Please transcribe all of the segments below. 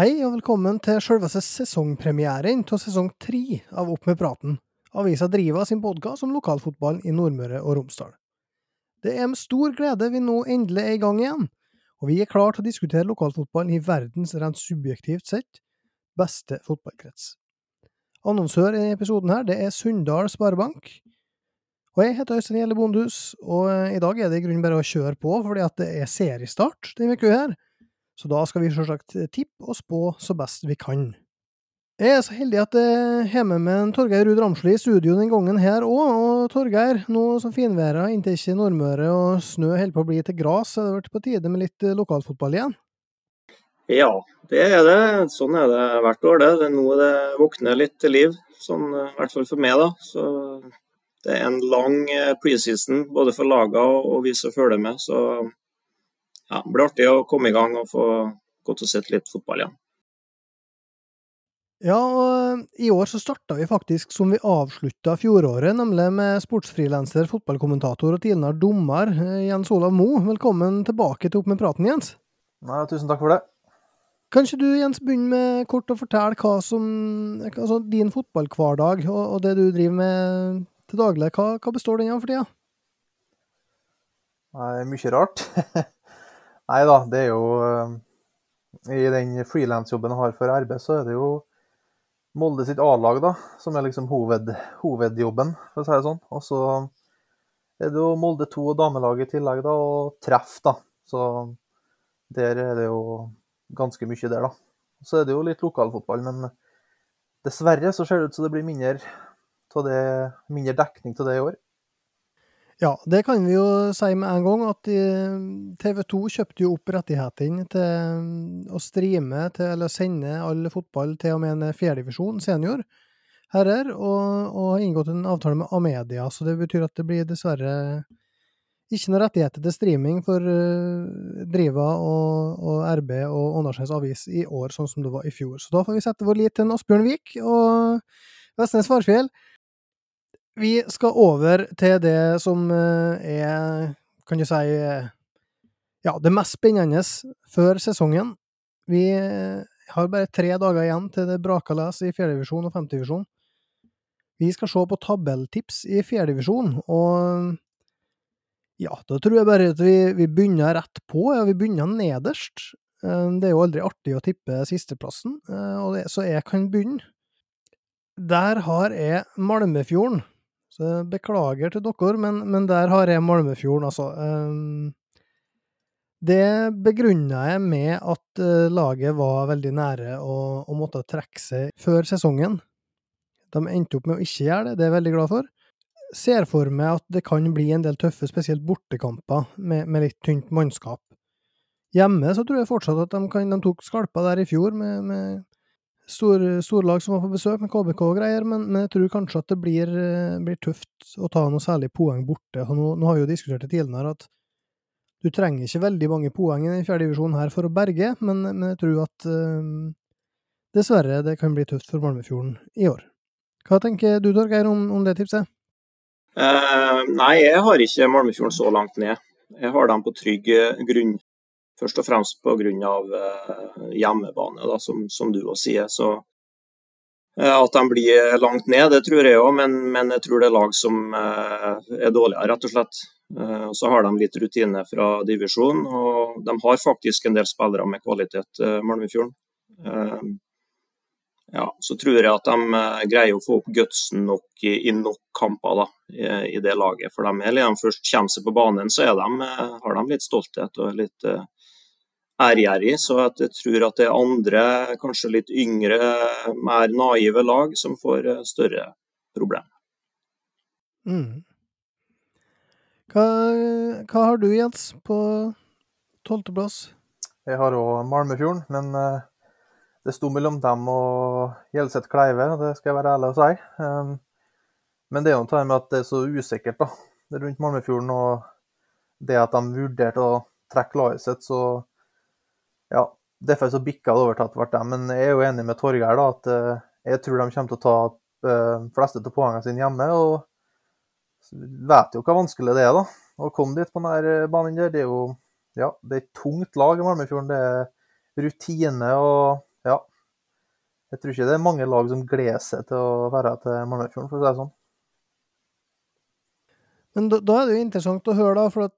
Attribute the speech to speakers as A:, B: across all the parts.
A: Hei og velkommen til selveste sesongpremieren av sesong tre av Opp med praten. Avisa driver sin podkast om lokalfotballen i Nordmøre og Romsdal. Det er med stor glede vi nå endelig er i gang igjen, og vi er klare til å diskutere lokalfotballen i verdens rent subjektivt sett beste fotballkrets. Annonsør i episoden her, det er Sunndal Sparebank. Og jeg heter Øystein Gjelle Bondhus, og i dag er det i grunnen bare å kjøre på, fordi at det er seriestart denne uka her. Så da skal vi selvsagt tippe og spå så best vi kan. Jeg er så heldig at jeg har med meg Torgeir Ruud Ramsli i studio den gangen her òg. Og Torgeir, nå som finværet inntil ikke Nordmøre og snø holder på å bli til gras, er det vært på tide med litt lokalfotball igjen?
B: Ja, det er det. Sånn er det hvert år. det. er nå det våkner litt til liv, sånn, i hvert fall for meg. da. Så Det er en lang preseason både for lagene og vi som følger med. så ja, det blir artig å komme i gang og få gått og sett litt fotball igjen.
A: Ja, og i år så starta vi faktisk som vi avslutta fjoråret, nemlig med sportsfrilanser, fotballkommentator og tidligere dommer Jens Olav Mo. Velkommen tilbake til Opp med praten, Jens.
C: Nei, tusen takk for det.
A: Kanskje du, Jens, begynner med kort å fortelle hva som Altså din fotballhverdag og, og det du driver med til daglig, hva, hva består den av for tida?
C: Nei, mye rart. Nei da, det er jo I den frilansjobben jeg har for RB, så er det jo Molde sitt A-lag, da, som er liksom hoved, hovedjobben, for å si det sånn. Og så er det jo Molde 2 og damelaget i tillegg, da, og treff, da. Så der er det jo ganske mye der, da. Så er det jo litt lokalfotball, men dessverre så ser det ut som det blir mindre, det, mindre dekning til det i år.
A: Ja, det kan vi jo si med en gang, at TV 2 kjøpte jo opp rettighetene til å streame til, eller sende all fotball til og med en fjerdedivisjon senior herrer, og, og har inngått en avtale med Amedia, så det betyr at det blir dessverre ikke noe rettigheter til streaming for uh, Driva og, og, RB og Åndalsnes Avis i år, sånn som det var i fjor. Så da får vi sette vår lit til Asbjørn Vik og Vestnes Varfjell. Vi skal over til det som er, kan du si, ja, det mest spennende før sesongen. Vi har bare tre dager igjen til det braker løs i fjerdedivisjon og femtedivisjon. Vi skal se på tabelltips i fjerdedivisjon, og ja, da tror jeg bare at vi, vi begynner rett på. Ja, vi begynner nederst. Det er jo aldri artig å tippe sisteplassen, og det, så jeg kan begynne. Der har jeg Malmefjorden. Så beklager til dere, men, men der har jeg Malmefjorden, altså. Um, det begrunna jeg med at uh, laget var veldig nære og, måtte trekke seg før sesongen. De endte opp med å ikke gjøre det, det er jeg veldig glad for. Ser for meg at det kan bli en del tøffe, spesielt bortekamper, med, med litt tynt mannskap. Hjemme så tror jeg fortsatt at de, kan, de tok skalper der i fjor, med, med stor, lag som var på besøk med KBK og greier, men, men, jeg tror kanskje at det blir, blir tøft å ta noe særlig poeng borte. Nå, nå, har vi jo diskutert det tidligere at du trenger ikke veldig mange poeng i den fjerde divisjonen her for å berge, men, men jeg tror at uh, dessverre det kan bli tøft for Malmefjorden i år. Hva tenker du, Torgeir, om, om det tipset?
B: Uh, nei, jeg har ikke Malmefjorden så langt ned. Jeg har dem på trygg grunn. Først og fremst pga. Uh, hjemmebane, da, som, som du også sier. Så uh, at de blir langt ned, det tror jeg òg, men, men, jeg tror det er lag som uh, er dårligere, rett og slett. Og Så har de litt rutine fra divisjon, og de har faktisk en del spillere med kvalitet, Malmefjorden. Ja, så tror jeg at de greier å få opp gutsen nok i, i nok kamper da, i, i, det laget. For de, eller de først kommer seg på banen, så de, har de litt stolthet og litt ærgjerrig. Så jeg tror at det er andre, kanskje litt yngre, mer naive lag som får eh, større problemer.
A: Mm. Hva, hva, har du, Jens, på tolvteplass?
C: Jeg har òg Malmefjorden, men eh, det sto mellom dem og Gjelseth Kleive, det skal jeg være ærlig å si. Um, men det er jo noe med at det er så usikkert da, rundt Malmefjorden, og det at de vurderte å trekke laget sitt, så ja, Derfor så bikka det over til at det ble dem. Men jeg er jo enig med Torgeir da, at uh, jeg tror de kommer til å ta uh, fleste av poengene sine hjemme. Og vet jo hva vanskelig det er da, å komme dit på denne banen der. Det er jo ja, det er et tungt lag i Malmefjorden. Det er rutine og ja. Jeg tror ikke det er mange lag som gleder seg til å være til Malmefjorden, for å si det sånn.
A: Men da, da, er det jo interessant å høre, da, for at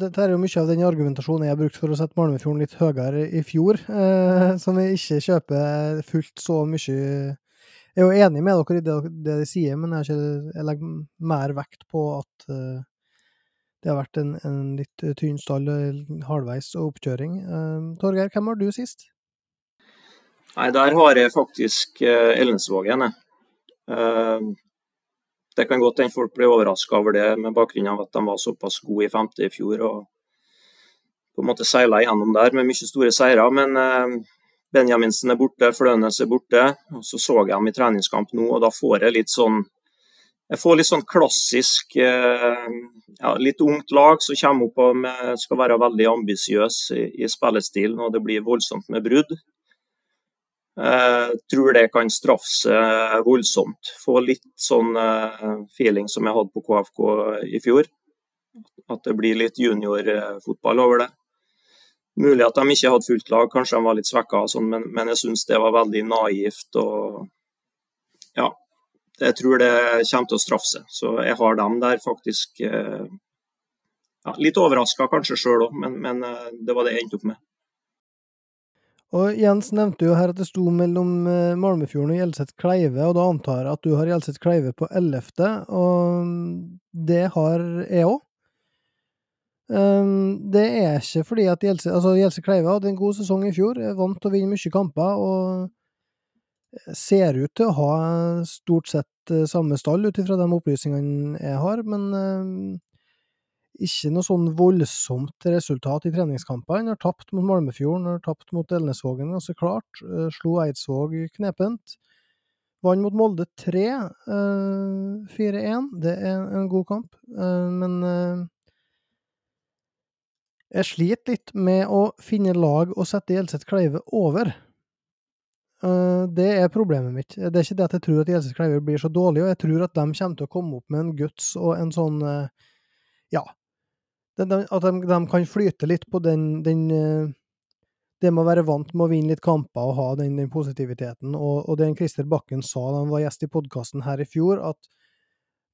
A: dette er jo mye av den argumentasjonen jeg har brukt for å sette Malmefjorden litt høyere i fjor, eh, som jeg ikke kjøper fullt så mye Jeg er jo enig med dere i det, det de sier, men jeg, ikke, jeg, legger mer vekt på at eh, det har vært en, en litt tynn stall halvveis og oppkjøring. Eh, Torgeir, hvem var du sist?
B: Nei, der har jeg faktisk eh, Ellensvågen, jeg. Det kan godt hende folk blir overraska over det, med bakgrunn av at de var såpass gode i femte i fjor. og på en måte seila igjennom der med mye store seire. Men uh, Benjaminsen er borte, Flønes er borte. og Så så jeg dem i treningskamp nå, og da får jeg litt sånn jeg får litt sånn klassisk, ja, litt ungt lag som kommer opp og skal være veldig ambisiøs i, i spillestilen, og det blir voldsomt med brudd. Eh, tror det kan straffe seg voldsomt. Få litt sånn eh, feeling som jeg hadde på KFK i fjor. At det blir litt juniorfotball over det. Mulig at de ikke hadde fullt lag, kanskje de var litt svekka, sånn, men, men, jeg syns det var veldig naivt. og ja, jeg tror det kommer til å straffe seg. Så jeg har dem der faktisk eh, ja, Litt overraska kanskje sjøl òg, men, men, det var det jeg endte opp med.
A: Og Jens nevnte jo her at det sto mellom eh, Malmefjorden og Hjelset Kleive, og da antar jeg at du har Hjelset Kleive på 11., og det har jeg òg. Um, det er ikke fordi at Hjelset altså Gjelseth Kleive hadde en god sesong i fjor, er vant til å vinne mye kamper og ser ut til å ha stort sett eh, samme stall ut ifra de opplysningene jeg har, men um, ikke noe sånn voldsomt resultat i treningskampene. Har tapt mot Malmefjorden, har tapt mot Elnesvågen ganske klart. Uh, slo Eidsvåg knepent. Vant mot Molde 3, uh, 4-1. Det er en god kamp, uh, men eh, jeg sliter litt med å finne lag å sette Gjelseth Kleive over. Det er problemet mitt. Det er ikke det at jeg tror at Gjelseth Kleive blir så dårlig, og jeg tror at de kommer til å komme opp med en guts og en sånn ja, at de, de, kan flyte litt på den, den, eh, Det med å være vant med å vinne litt kamper og ha den, den positiviteten. Og, og det Christer Bakken sa da han var gjest i podkasten her i fjor, at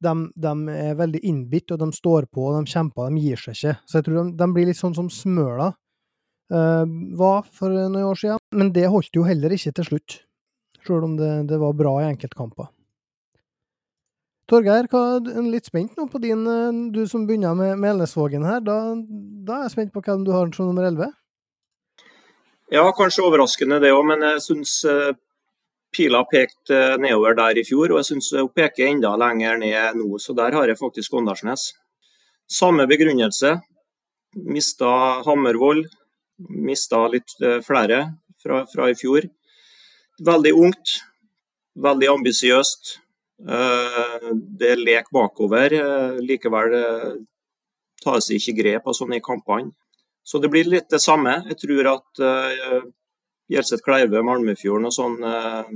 A: de, de, er veldig innbitt, og de står på, og de kjemper, de gir seg ikke. Så jeg tror de, de blir litt sånn som Smøla uh, var for noen år siden. Men det holdt jo heller ikke til slutt, sjøl om det, det var bra i enkeltkamper. Torgeir, jeg er litt spent nå på din, eh, du som begynner med, med her. Da, da, er jeg spent på hvem du har som nummer 11.
B: Ja, kanskje overraskende det òg, men jeg syns uh, pila pekte nedover der i fjor. Og jeg syns hun peker enda lenger ned nå, så der har jeg faktisk Åndalsnes. Samme begrunnelse. Mista Hammervoll. Mista litt flere fra, fra i fjor. Veldig ungt. Veldig ambisiøst Eh, det er lek bakover. Eh, likevel eh, tas det ikke grep av sånne i kampene. Så det blir litt det samme. Jeg tror at uh, Gjelseth Kleive, Malmefjorden og sånn uh,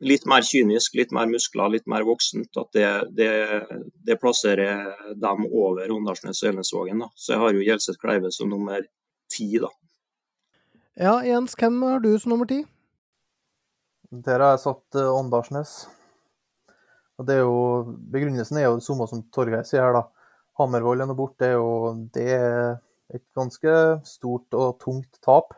B: litt mer kynisk, litt mer muskler, litt mer voksent. At det, det, det plasserer dem over Åndalsnes og Elnesvågen. Så jeg har jo Gjelseth Kleive som nummer ti, da.
A: Ja, Jens, hvem har du som nummer ti?
C: Der har jeg satt Åndalsnes. Og det er jo, Begrunnelsen er jo det samme som Torgeir sier her. da. Hammervoll er nå borte. Det er jo det er et ganske stort og tungt tap.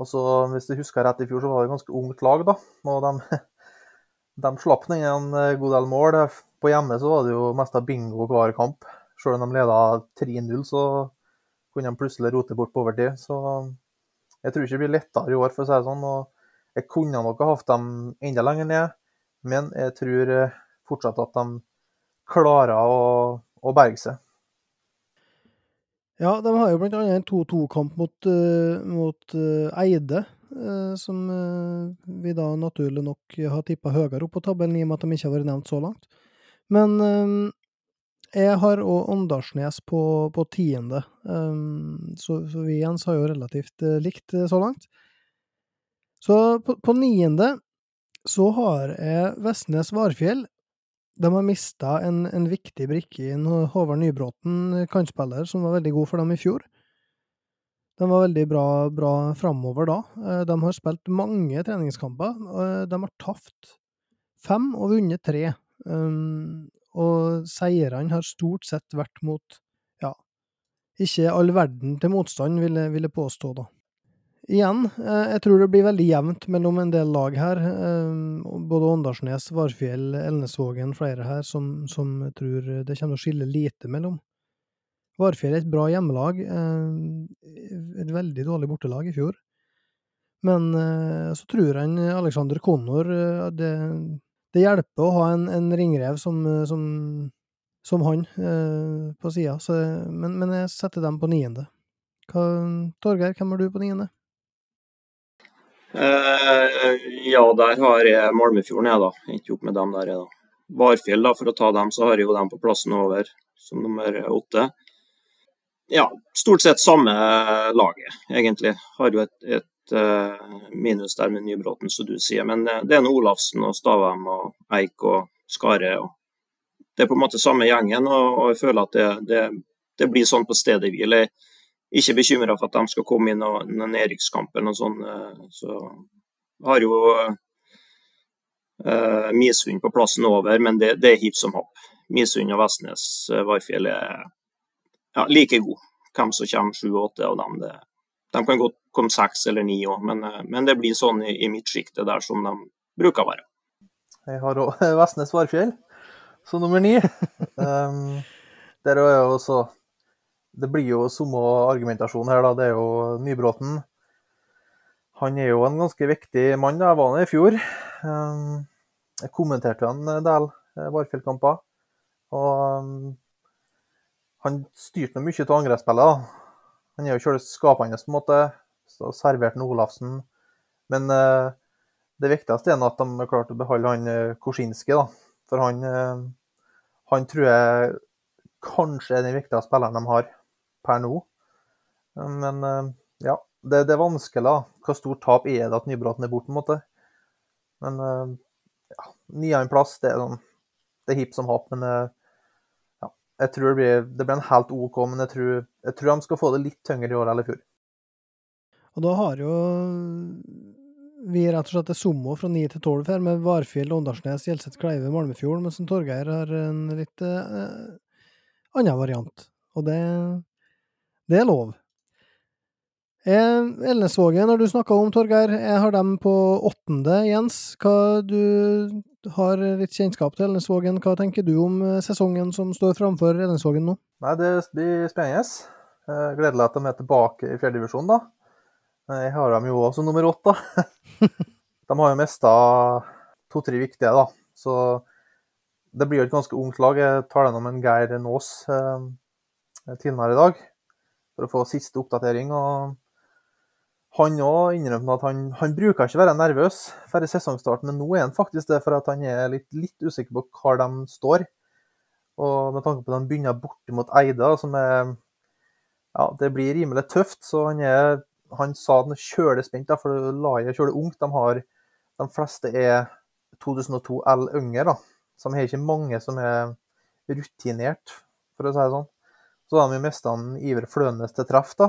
C: Og så, Hvis du husker rett i fjor, så var det et ganske ungt lag. da. Og de, de slapp ned en god del mål. På hjemme så var det jo mest av bingo hver kamp. Selv om de leda 3-0, så kunne de plutselig rote bort på overtid. Så jeg tror ikke det blir lettere i år, for å si det sånn. og Jeg kunne nok ha hatt dem enda lenger ned, men jeg tror fortsatt at de klarer å, å berge seg.
A: Ja, de har jo annet en 2-2-kamp mot, uh, mot uh, Eide, som vi da naturlig nok har tippa høyere opp på tabellen, i og med at de ikke har vært nevnt så langt. Men jeg har òg Åndalsnes på, på tiende, så, så, vi Jens har jo relativt likt så langt. Så på, på niende så har jeg Vestnes Varfjell de har mista en, en, viktig brikke i Håvard Nybråten, kantspiller, som var veldig god for dem i fjor. De var veldig bra, bra framover da. Eh, de har spilt mange treningskamper. Eh, de har tapt fem og vunnet tre. Um, og seirene har stort sett vært mot, ja, ikke all verden til motstand, vil jeg, vil jeg påstå, da igjen, eh, jeg tror det blir veldig jevnt mellom en del lag her. Eh, både Åndalsnes, Varfjell, Elnesvågen, flere her som, som jeg tror det kommer til å skille lite mellom. Varfjell er et bra hjemmelag. Eh, et veldig dårlig bortelag i fjor. Men så tror han Alexander Connor det, det, hjelper å ha en, en ringrev som, som, som han på sida. Men, men, jeg setter dem på niende. Hva, Torgeir, hvem har du på niende?
B: Eh, ja, der har jeg Malmefjorden, jeg, da. Endte opp med dem der, jeg, da. Varfjell, da, for å ta dem, så har jeg jo dem på plassen over som nummer åtte. Ja, stort sett samme laget, egentlig. Har jo et, et uh, minus der med Nybråten, som du sier. Men uh, det er nå Olafsen og Stavem og Eik og Skare. Og det er på en måte samme gjengen, og jeg føler at det, det, det blir sånn på stedet hvil. Jeg, ikke bekymra for at de skal komme inn i en nedrykkskamp eller noe sånt. Eh, så har jo uh, Misund på plassen over, men det, det er hipp som happ. Misund og Vestnes uh, Varfjell er ja, like gode. Hvem som kommer sju og åtte av dem, det, de kan godt komme seks eller ni òg, men, men, det blir sånn i, i midtsjiktet der som de bruker å være.
C: Jeg har òg Vestnes Varfjell som nummer ni. um, der er jo også det blir jo samme argumentasjon her, da. Det er jo Nybråten. Han er jo en ganske viktig mann. da. Jeg var han i fjor. Ehm, jeg kommenterte en del eh, Varfjell-kamper. Og ehm, han styrte mye av angrepsspillet. Han er jo kjølig skapende, på en måte. Så serverte Olafsen. Men det viktigste er at de har klart å beholde han Korsinski. da. For han, han tror jeg kanskje er den viktigste spilleren de har per nå. Men eh, ja, det, det, er vanskelig. da. Hvor stort tap er det at Nybråten er borte, på en måte? Men eh, ja, niendeplass, det er sånn Det er hipp som happ, men eh, ja, jeg tror det blir, det blir en helt OK. Men jeg tror, jeg tror de skal få det litt tyngre i år eller i fjor.
A: Og da har jo vi rett og slett er Sommo fra 9 til 12 her, med Varfjell, Åndalsnes, Hjelset, Kleive, Malmefjorden, mens Torgeir har en litt eh, annen variant. Og det det er lov. Eh, Elnesvågen har du snakka om, Torgeir. Jeg har dem på åttende, Jens. Hva du har litt kjennskap til Elnesvågen. Hva tenker du om eh, sesongen som står framfor Elnesvågen nå?
C: Nei, Det blir spennende. Gledelig at de er tilbake i fjerdedivisjon, da. Jeg har dem jo også som nummer åtte. de har jo mista to-tre viktige, da. Så det blir jo et ganske ungt lag. Jeg tar den om en Geir Nås eh, tidligere i dag for å få siste oppdatering. og Han òg innrømte at han, han, bruker ikke å være nervøs før sesongstart, men nå er han faktisk det, for at han er litt, litt, usikker på hvor de står. Og med tanke på at han begynner borte mot Eida, som er Ja, det blir rimelig tøft, så han er han sa han er kjølespent, da, for laget er kjølig ungt. De, har, de fleste er 2002 L yngre, da. Så de har ikke mange som er rutinert, for å si det sånn. Så har vi mista Iver Flønes til treff, da.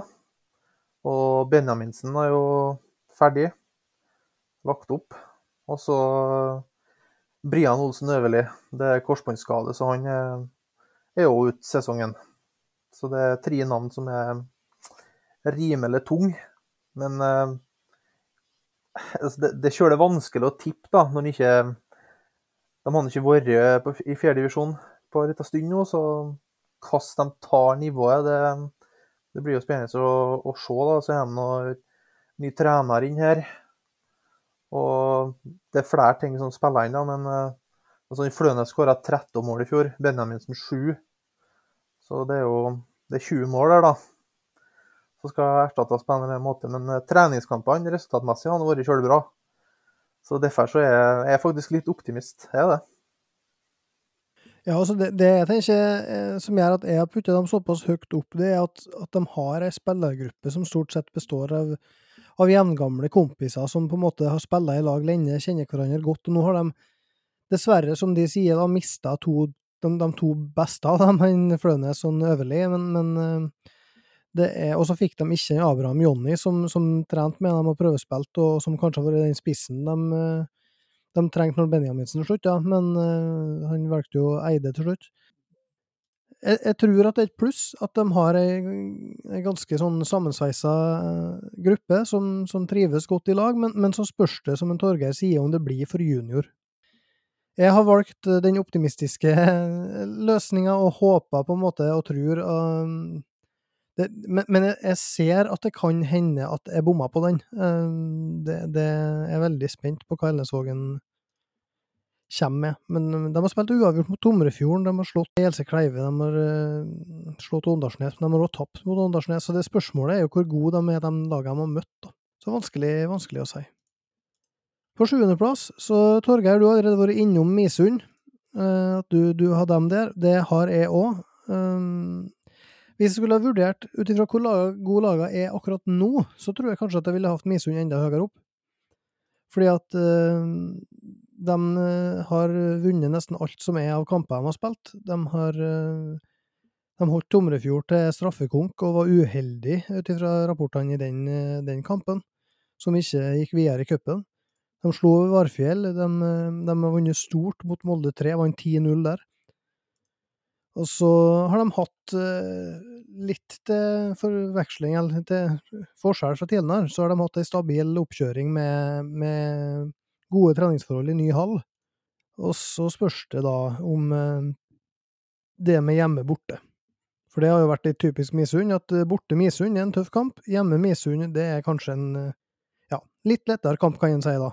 C: Og Benjaminsen er jo ferdig. Lagt opp. Og så Brian Olsen Øverli. Det er korsbåndskade, så han er jo ut sesongen. Så det er tre navn som er rimelig tung. Men eh, altså det, det er vanskelig å tippe, da, når ikke De har ikke vært i fjerdedivisjon på en liten stund nå, så hvordan de tar nivået, det, det blir jo spennende å, å se. da, Så er det noen ny trener inn her. Og det er flere ting som spiller inn, da, men uh, altså, Fløne skåra 13 mål i fjor. Benjaminsen 7. Så det er jo det er 20 mål der, da. Så skal erstattes på en eller annen måte. Men treningskampene resultatmessig har vært kjølig bra. Så derfor så er jeg, jeg faktisk litt optimist. Jeg er det.
A: Ja, altså det, det jeg tenker som gjør at jeg har puttet dem såpass høyt opp, det er at, at de har ei spillergruppe som stort sett består av, av jevngamle kompiser som på en måte har spilla i lag lenge, kjenner hverandre godt. Og nå har de dessverre, som de sier, da mista to, de, de, to beste av dem, han Flønes og Øverli, men, men er, og så fikk de ikke Abraham Jonny, som, som trente med dem og prøvespilte, og som kanskje har vært den spissen de, de trengte når Benjaminsen til slutt, ja. men uh, han valgte jo Eide til slutt. Jeg, jeg, tror at det er et pluss at de har ei, ganske sånn sammensveisa gruppe som, som, trives godt i lag, men, men så spørs det, som en Torgeir sier, om det blir for junior. Jeg har valgt den optimistiske løsninga og håper på en måte og tror um, det, men, men, jeg ser at det kan hende at jeg bomma på den. Ehm, det, det er veldig spent på hva Elnesvågen kommer med. Men de har spilt uavgjort mot Tomrefjorden, de har slått Else Kleive, de har uh, slått Åndalsnes, men de har også tapt mot Åndalsnes. Så det spørsmålet er jo hvor gode de er, de lagene de har møtt. Da. Så vanskelig, vanskelig å si. På sjuendeplass, så Torgeir, du har allerede vært innom Misund. Uh, at du, du har dem der. Det har jeg òg. Hvis jeg skulle ha vurdert ut ifra hvor gode lagene er akkurat nå, så tror jeg kanskje at jeg ville hatt Misund enda høyere opp. Fordi at øh, de uh, har vunnet nesten alt som er av kamper de har spilt. De har øh, de holdt Tomrefjord til straffekonk og var uheldig ut ifra rapportene i den, den, kampen, som ikke gikk videre i cupen. De slo Varfjell. De, de har vunnet stort mot Molde 3, vant 10-0 der. Og så har de hatt eh, litt til forveksling, eller til forskjell fra tidligere, så har de hatt ei stabil oppkjøring med, med, gode treningsforhold i ny hall. Og så spørs det da om eh, det med hjemme-borte. For det har jo vært litt typisk Misund, at borte Misund er en tøff kamp. Hjemme Misund, det er kanskje en ja, litt lettere kamp, kan en si da.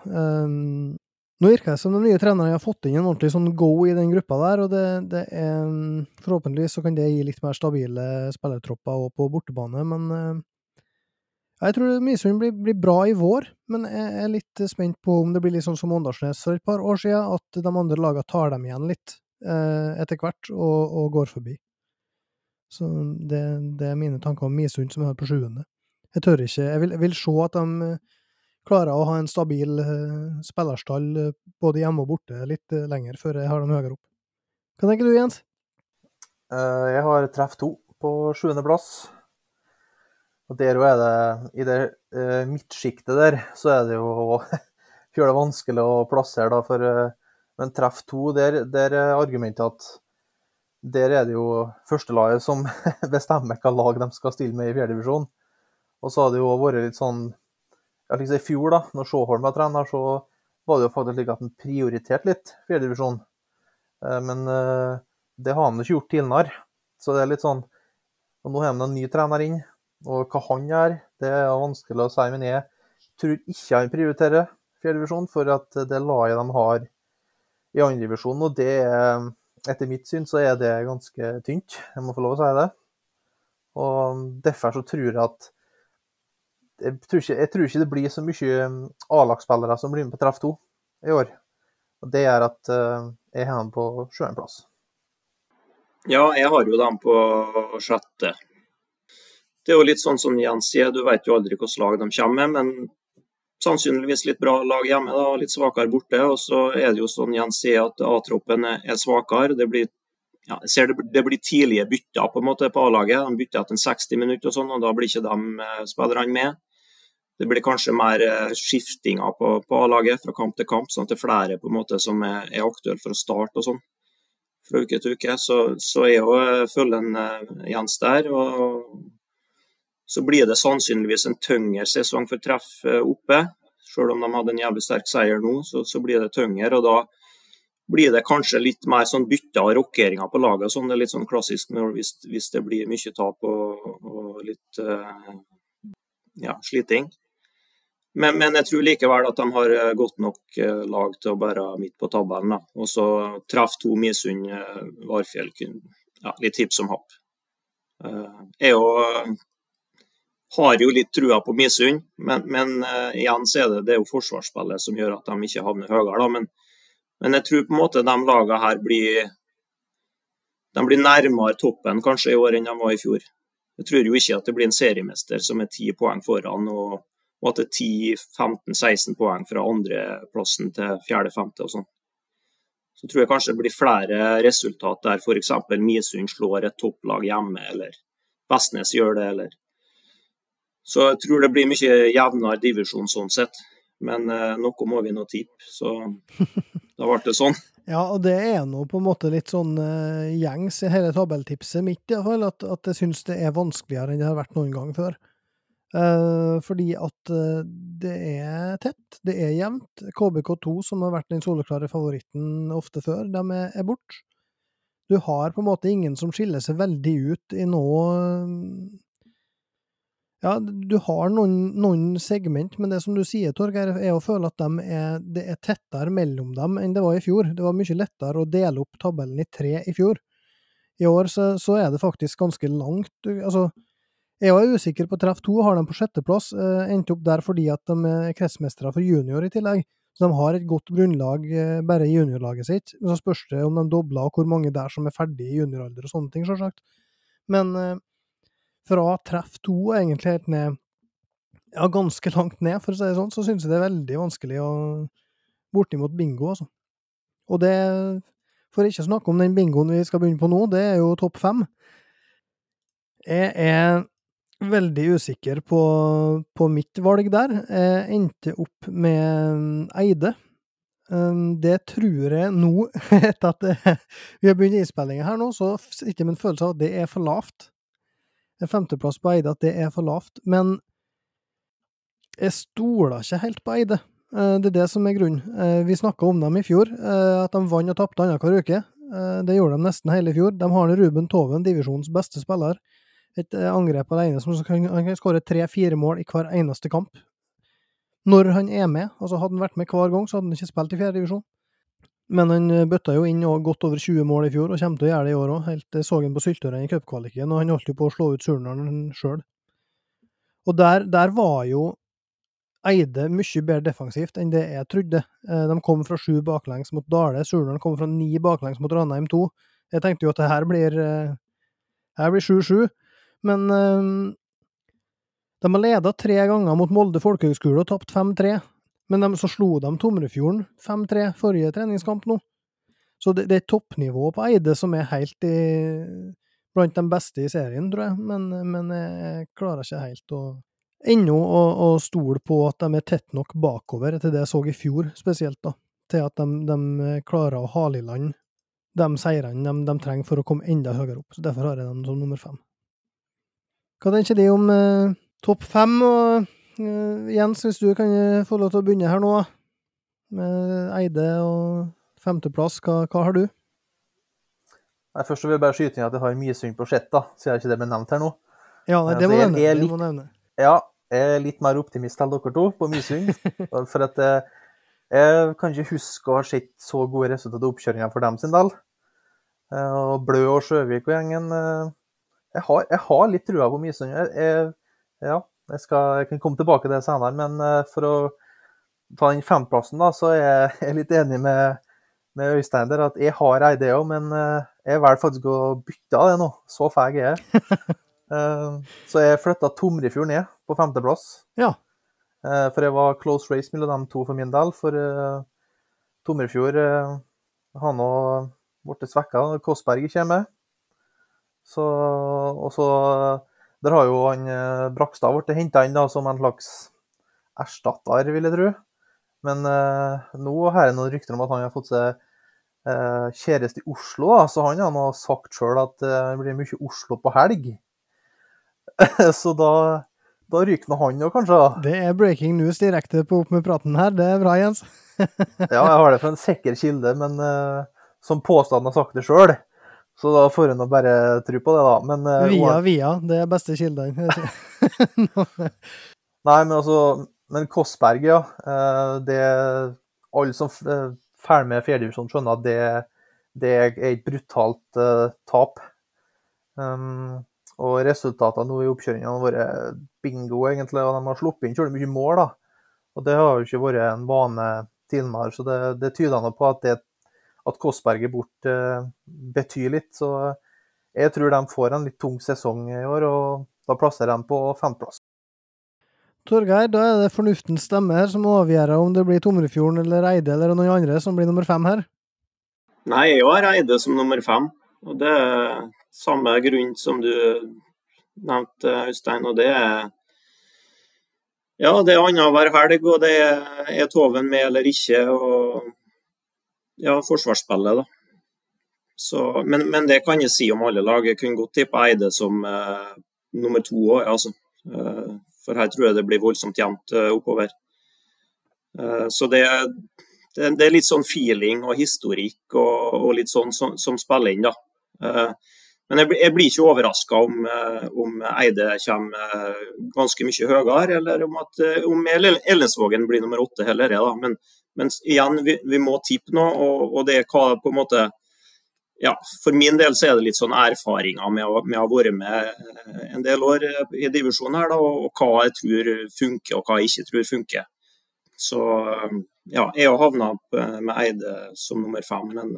A: Nå virker det som de nye trenerne har fått inn en ordentlig sånn go i den gruppa der, og det, det er Forhåpentligvis så kan det gi litt mer stabile spillertropper òg på bortebane, men eh, jeg tror Misund blir, blir, bra i vår, men jeg er litt spent på om det blir litt sånn som Åndalsnes for et par år siden, at de andre lagene tar dem igjen litt eh, etter hvert og, og, går forbi. Så det, det, er mine tanker om Misund som er på sjuende. Jeg tør ikke. Jeg vil, jeg vil se at de klarer å ha en stabil uh, spillerstall uh, både hjemme og borte litt uh, lenger før jeg har dem høyere opp. Hva tenker du, Jens?
C: jeg har treff to på sjuendeplass. Og der er det, I det midtsjiktet der, så er det jo fjøla vanskelig å plassere, da, for Men treff to, der, der er argumentet at der er det jo førstelaget som bestemmer hva lag de skal stille med i fjerdedivisjon. Og så har det jo vært litt sånn i fjor, da når Sjåholm var trener, så var det jo faktisk slik at han prioriterte litt fjerdedivisjon. Eh, men eh, det har han ikke gjort tidligere. Så det er litt sånn og Nå har han en ny trener inn, og hva han gjør, det er vanskelig å si. Men jeg tror ikke han prioriterer fjerdedivisjon, for at det laget de har i andredivisjon, og det er etter mitt syn så er det ganske tynt. Jeg må få lov å si det. Og Derfor så tror jeg at jeg tror, ikke, jeg tror, ikke, det blir så mye um, A-lagsspillere som blir med på treff to i år. Og Det gjør at uh, jeg har dem på sjuendeplass.
B: Ja, jeg har jo dem på sjette. Det er jo litt sånn som Jens sier, du vet jo aldri hvilket lag de kommer med. Men sannsynligvis litt bra lag hjemme, da, litt svakere borte. Og så er det jo sånn Jens sier at A-troppen er svakere. Det blir ja, jeg ser det, det, blir tidlige bytter på en måte på A-laget. De bytter etter 60 minutter, og sånn, og da blir ikke de eh, spillerne med. Det blir kanskje mer eh, skiftinger på, på A-laget fra kamp til kamp, sånn at det er flere på en måte som er, er aktuelle for å starte og sånn fra uke til uke. Så, så er jo følgen uh, Jens der. og Så blir det sannsynligvis en tyngre sesong for treff oppe. Selv om de hadde en jævlig sterk seier nå, så, så blir det tyngre. og da blir det kanskje litt mer sånn bytte av rokeringer på laget. Sånn. Det er litt sånn klassisk hvis, hvis det blir mye tap og, og litt ja, sliting. Men, men, jeg tror likevel at de har eh, godt nok uh, lag til å være midt på tabellen. Og så traff to Misund, uh, Varfjell. Ja, litt hipp som happ. Jeg jeg har jo litt trua på Misund, men, men igjen så er det, det er jo forsvarsspillet som gjør at de ikke havner høyere. Da. Men, men jeg tror på en måte de lagene her blir de blir nærmere toppen kanskje i år enn de var i fjor. Jeg tror jo ikke at det blir en seriemester som er ti poeng foran, og, og at det er 10-15-16 poeng fra andreplassen til fjerde-femte og sånn. Så tror jeg kanskje det blir flere resultat der f.eks. Misund slår et topplag hjemme, eller Vestnes gjør det, eller Så jeg tror det blir mye jevnere divisjon sånn sett. Men eh, noe må vi nå tippe, så da ble det sånn.
A: Ja, og det er nå på en måte litt sånn uh, gjengs i hele tabelltipset mitt, iallfall, at, at jeg syns det er vanskeligere enn det har vært noen gang før. Uh, fordi at uh, det er tett, det er jevnt. KBK2, som har vært den soleklare favoritten ofte før, de er, borte. Du har på en måte ingen som skiller seg veldig ut i noe ja, du har noen, noen, segment, men det som du sier, Torgeir, er å føle at de er, det er tettere mellom dem enn det var i fjor. Det var mye lettere å dele opp tabellen i tre i fjor. I år så, så er det faktisk ganske langt. Altså, jeg er usikker på treff to, har dem på sjetteplass. Eh, endte opp der fordi at de er kretsmestere for junior i tillegg. Så de har et godt grunnlag eh, bare i juniorlaget sitt. Så spørs det om de dobler, og hvor mange der som er ferdig i junioralder og sånne ting, sjølsagt. Men eh, fra treff to egentlig helt ned ja, ganske langt ned, for å si det sånn, så synes jeg det er veldig vanskelig å bortimot bingo, altså. Og det, for ikke å snakke om den bingoen vi skal begynne på nå, det er jo topp fem. Jeg er veldig usikker på, på mitt valg der. Jeg endte opp med Eide. Um, det tror jeg nå, etter at vi har begynt innspillinga her nå, så sitter en følelse av at det er for lavt en femteplass på Eide, at det er for lavt. Men jeg stoler ikke helt på Eide. Eh, det er det som er grunnen. Eh, vi snakka om dem i fjor, eh, at de vant og tapte annenhver uke. Det gjorde de nesten hele i fjor. De har Ruben Toven, divisjonens beste spiller. Et angrep alene som kan, han kan skåre tre-fire mål i hver eneste kamp. Når han er med. Altså Hadde han vært med hver gang, så hadde han ikke spilt i fjerde divisjon. Men han eh, bøtta jo inn godt over 20 mål i fjor, og kommer til å gjøre det i år òg. Helt så han på Syltøren i cupkvaliken, og han holdt jo på å slå ut Surnadal sjøl. Og der, der, var jo Eide mye bedre defensivt enn det jeg trodde. Eh, de kom fra sju baklengs mot Dale, Surnadal kom fra ni baklengs mot Ranheim 2. Jeg tenkte jo at det her blir eh, her blir 7-7, men de har leda tre ganger mot Molde folkehøgskole og tapt 5-3. Men de, så slo de Tomrefjorden 5-3 forrige treningskamp nå. Så det, det er toppnivået på Eide som er helt i, blant de beste i serien, tror jeg. Men, men jeg klarer ikke helt å ennå å, å, stole på at de er tett nok bakover til det jeg så i fjor, spesielt, da. Til at de, de klarer å hale i land de seirene de, de, trenger for å komme enda høyere opp. Så Derfor har jeg dem som nummer fem. Hva tenker de om eh, topp fem? og Uh, Jens, hvis du kan eh, få lov til å begynne her nå, med Eide og femteplass, hva, hva har du?
C: Nei, først vil jeg bare skyte inn at jeg har Misund på sjett, jeg siden ikke det ble nevnt her nå.
A: Ja, nei, det, må nevne, det må nevne.
C: Ja, jeg er litt mer optimist enn dere to på Misund. for at jeg, eh, jeg kan ikke huske å ha sett så gode resultater av oppkjøringa for dem sin del. Og Blø og Sjøvik og gjengen Jeg har, jeg har litt trua på Mysund. Ja, jeg, skal, jeg kan komme tilbake til det senere, men eh, for å ta den femplassen, da, så er jeg litt enig med, med Øystein der at jeg har ei idé òg, men eh, jeg velger faktisk å bytte av det nå. Så feig er jeg. Eh, så jeg flytta Tomrefjord ned på femteplass.
A: Ja.
C: For jeg var close race mellom dem to for min del. For Tomrefjord har nå blitt svekka. Kåssberg kommer. Så, og så der har jo han eh, Brakstad blitt henta inn da, som en slags erstatter, vil jeg tro. Men eh, nå har jeg noen rykter om at han har fått seg eh, kjæreste i Oslo, da, så han har nå sagt sjøl at eh, det blir mye Oslo på helg. så da, da ryker nå han òg, kanskje.
A: Det er breaking news direkte på Opp med praten her. Det er bra, Jens.
C: ja, jeg har det fra en sikker kilde, men uh, som påstanden har sagt det sjøl. Så da får hun bare tro på det, da. Men,
A: uh, via, via. Det er beste kildene.
C: Nei, men altså Men Kossberg, ja. Uh, det Alle som uh, følger med fjerdedivisjon, skjønner at det, det, er et brutalt uh, tap. Um, Og resultatene nå i oppkjøringen har vært bingo, egentlig. Og de har sluppet inn kjølig mye mål, da. Og det har jo ikke vært en vane tidligere, så det, det tyder på at, det, at Kåssberg er borte betyr litt. Så jeg tror de får en litt tung sesong i år, og da plasserer de på femteplass.
A: Torgeir, da er det fornuftens stemme her som avgjør om det blir Tomrefjorden eller Eide eller noen andre som blir nummer fem her?
B: Nei, jeg har Eide som nummer fem. Og det er samme grunn som du nevnte, Øystein. Og det er ja, det er annenhver helg, og det er, er Toven med eller ikke. Og ja, forsvarsspillet, da. Så, men, men, det kan jeg si om alle lag. Jeg kunne godt tippe Eide som eh, nummer to òg, altså. Eh, for her tror jeg det blir voldsomt jevnt eh, oppover. Eh, så det, det, det, er litt sånn feeling og historikk og, og litt sånn som, som, spiller inn, da. Eh, men jeg, jeg blir ikke overraska om, om, Eide kommer ganske mye høyere, eller om, at, om Ellensvågen blir nummer åtte heller. Da. men, men igjen, vi, vi må tippe nå, og, og det er hva på en måte ja, for min del så er det litt sånn erfaringer med å, med å ha vært med eh, en del år i divisjonen her, da, og, hva jeg tror funker og hva jeg ikke tror funker. Så eh, ja, jeg har havna med Eide som nummer fem, men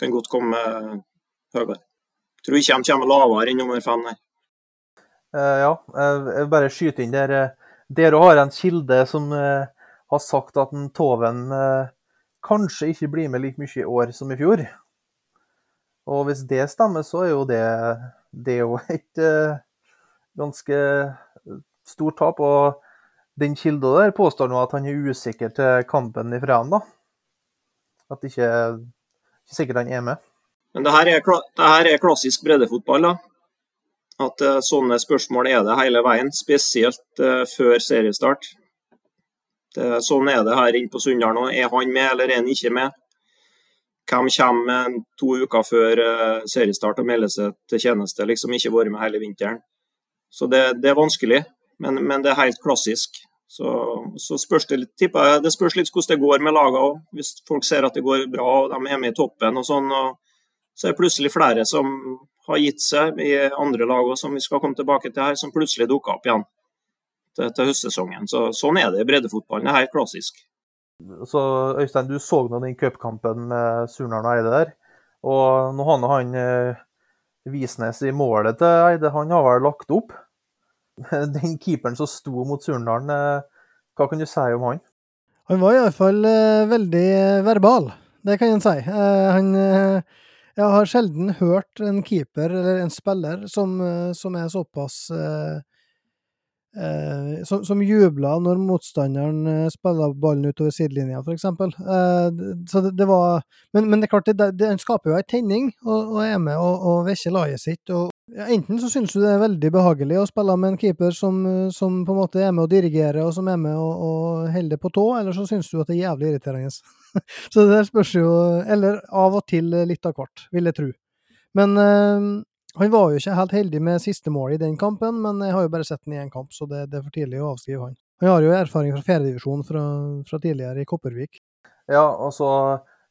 B: kan godt komme høyere. Tror ikke de kommer lavere enn nummer fem, nei.
C: Uh, ja, jeg vil bare skyte inn der. Dere har en kilde som uh, har sagt at en Toven kanskje ikke blir med like mye i år som i fjor. Og hvis det stemmer, så er jo det, det er jo et uh, ganske stort tap. Og den kilda der påstår nå at han er usikker til kampen i Fræn. At det ikke, ikke sikkert han er med.
B: Men det her er, det her er klassisk breddefotball, da. At uh, sånne spørsmål er det hele veien, spesielt uh, før seriestart. Det, sånn er det her inne på Sunndal nå. Er han med, eller er han ikke med? Hvem kommer to uker før uh, seriestart og melder seg til tjeneste, liksom ikke vært med hele vinteren. Så det, det er vanskelig, men, men, det er helt klassisk. Så, så spørs det litt, tipper det spørs litt hvordan det går med lagene òg. Hvis folk ser at det går bra og de er med i toppen og sånn, og så er det plutselig flere som har gitt seg i andre lag som vi skal komme tilbake til her, som plutselig dukker opp igjen til, til høstsesongen. Så, sånn er det i breddefotballen. Det er helt klassisk.
C: Så Øystein, du så nå den cupkampen med Surnadal og Eide der. Og nå har han eh, Visnes i målet til Eide, han har vel lagt opp? Den keeperen som sto mot Surnadal, eh, hva kan du si om han?
A: Han var iallfall fall veldig verbal, det kan en si. Eh, han eh, Jeg har sjelden hørt en keeper eller en spiller som, eh, som er såpass eh, eh, som, som jubla når motstanderen spiller spilla ballen utover sidelinja, f.eks. Eh, så det, det, var Men, men det er klart, det, det, den skaper jo ei tenning, og, og, er med og, og vekker laget sitt. og ja, Enten så syns du det er veldig behagelig å spille med en keeper som, som på en måte er med å dirigere og som er med og, og holder på tå, eller så syns du at det er jævlig irriterende. så det spørs jo Eller av og til litt av hvert, vil jeg tro. Men han var jo ikke helt heldig med siste mål i den kampen, men jeg har jo bare sett den i én kamp, så det, det, er for tidlig å avskrive han. Han har jo erfaring fra fjerdedivisjon fra, fra tidligere i Kopervik.
C: Ja, og så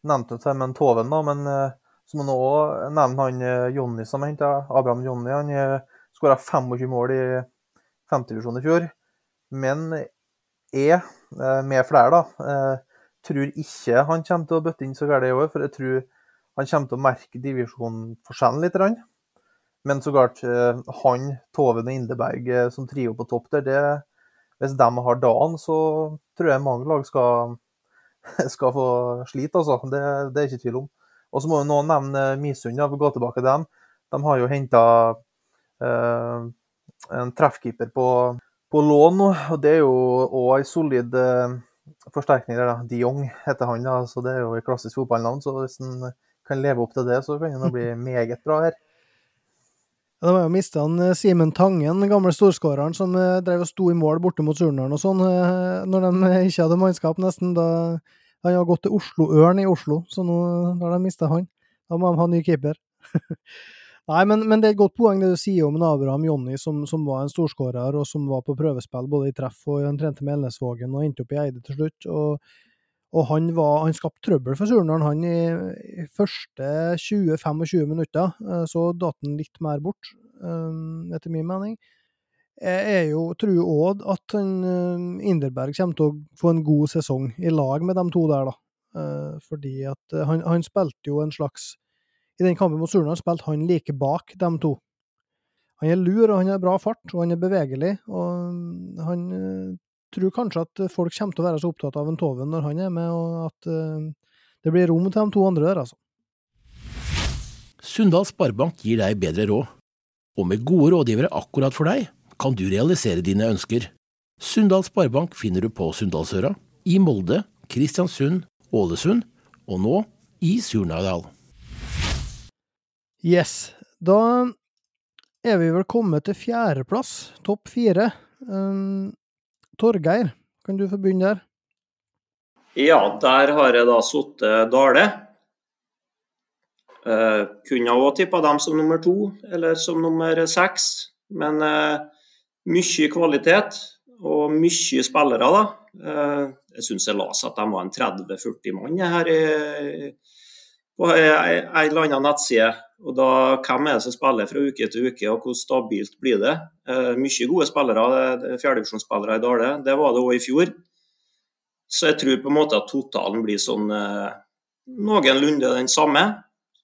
C: nevnte du Termen Toven, da, men uh, så må du òg nevne han uh, Jonny som henta. Abraham Jonny. Han eh, skåra 25 mål i femtedivisjon i fjor. Men jeg, med flere, da, tror ikke han kommer til å bøtte inn så galt i år. For jeg tror han kommer til å merke divisjonsforskjellen litt. Men så klart, eh, han, Toven og Indeberg eh, som trio på topp der, det, hvis de har dagen, så tror jeg mange lag skal, skal få slite, altså. Det, det er ikke tvil om. Og så må jo noen nevne Misund, for å gå tilbake til dem. De har jo henta eh, en treffkeeper på, på, lån nå, og det er jo òg ei solid eh, forsterkning der. da. De Jong heter han, da, så det er jo et klassisk fotballnavn. Så hvis han kan leve opp til det, så kan han bli meget bra her.
A: De har jo mista eh, Simen Tangen, den gamle storskåreren som eh, drev og sto i mål borte mot Surnadal og sånn, eh, når de ikke hadde mannskap, nesten. da Han har gått til Oslo Ørn i Oslo, så nå har de mista han. Da må de ha ny keeper. Nei, men, men, det er et godt poeng det du sier om en Abraham Jonny, som, som, var en storskårer, og som var på prøvespill både i treff og han trente med Elnesvågen og endte opp i Eide til slutt. og og han, var, han skapte trøbbel for Surnadal, han i, i første 20-25 minutter. Eh, så datt han litt mer bort. um, etter min mening. Jeg er jo, tror òg at um, Inderberg kommer til å få en god sesong i lag med de to der, da. Fordi at han, han, spilte jo en slags I den kampen mot Surnadal spilte han like bak de to. Han er lur, og han har bra fart, og han er bevegelig. Og han tror kanskje at folk kommer til å være så opptatt av en Toven når han er med, og at det blir rom til de to andre der, altså.
D: Sunndal Sparebank gir deg bedre råd. Og med gode rådgivere akkurat for deg, kan du realisere dine ønsker. Sunndal Sparebank finner du på Sunndalsøra, i Molde, Kristiansund, Ålesund og nå i Surnadal.
A: Yes. Da er vi vel kommet til fjerdeplass, topp fire. Um, Torgeir, kan du få begynne der?
B: Ja, der har jeg da sittet Dale. Uh, kunne òg tippa dem som nummer to eller som nummer seks, men uh, mye kvalitet og mye spillere. da. Uh, jeg syns jeg leste at de var en 30-40 mann her i, på ei eller annen nettside. Og da, Hvem er det som spiller fra uke til uke, og hvor stabilt blir det? mye gode spillere, fjerdedivisjonsspillere i Dale. Det var det òg i fjor. Så jeg tror på en måte at totalen blir sånn noenlunde den samme.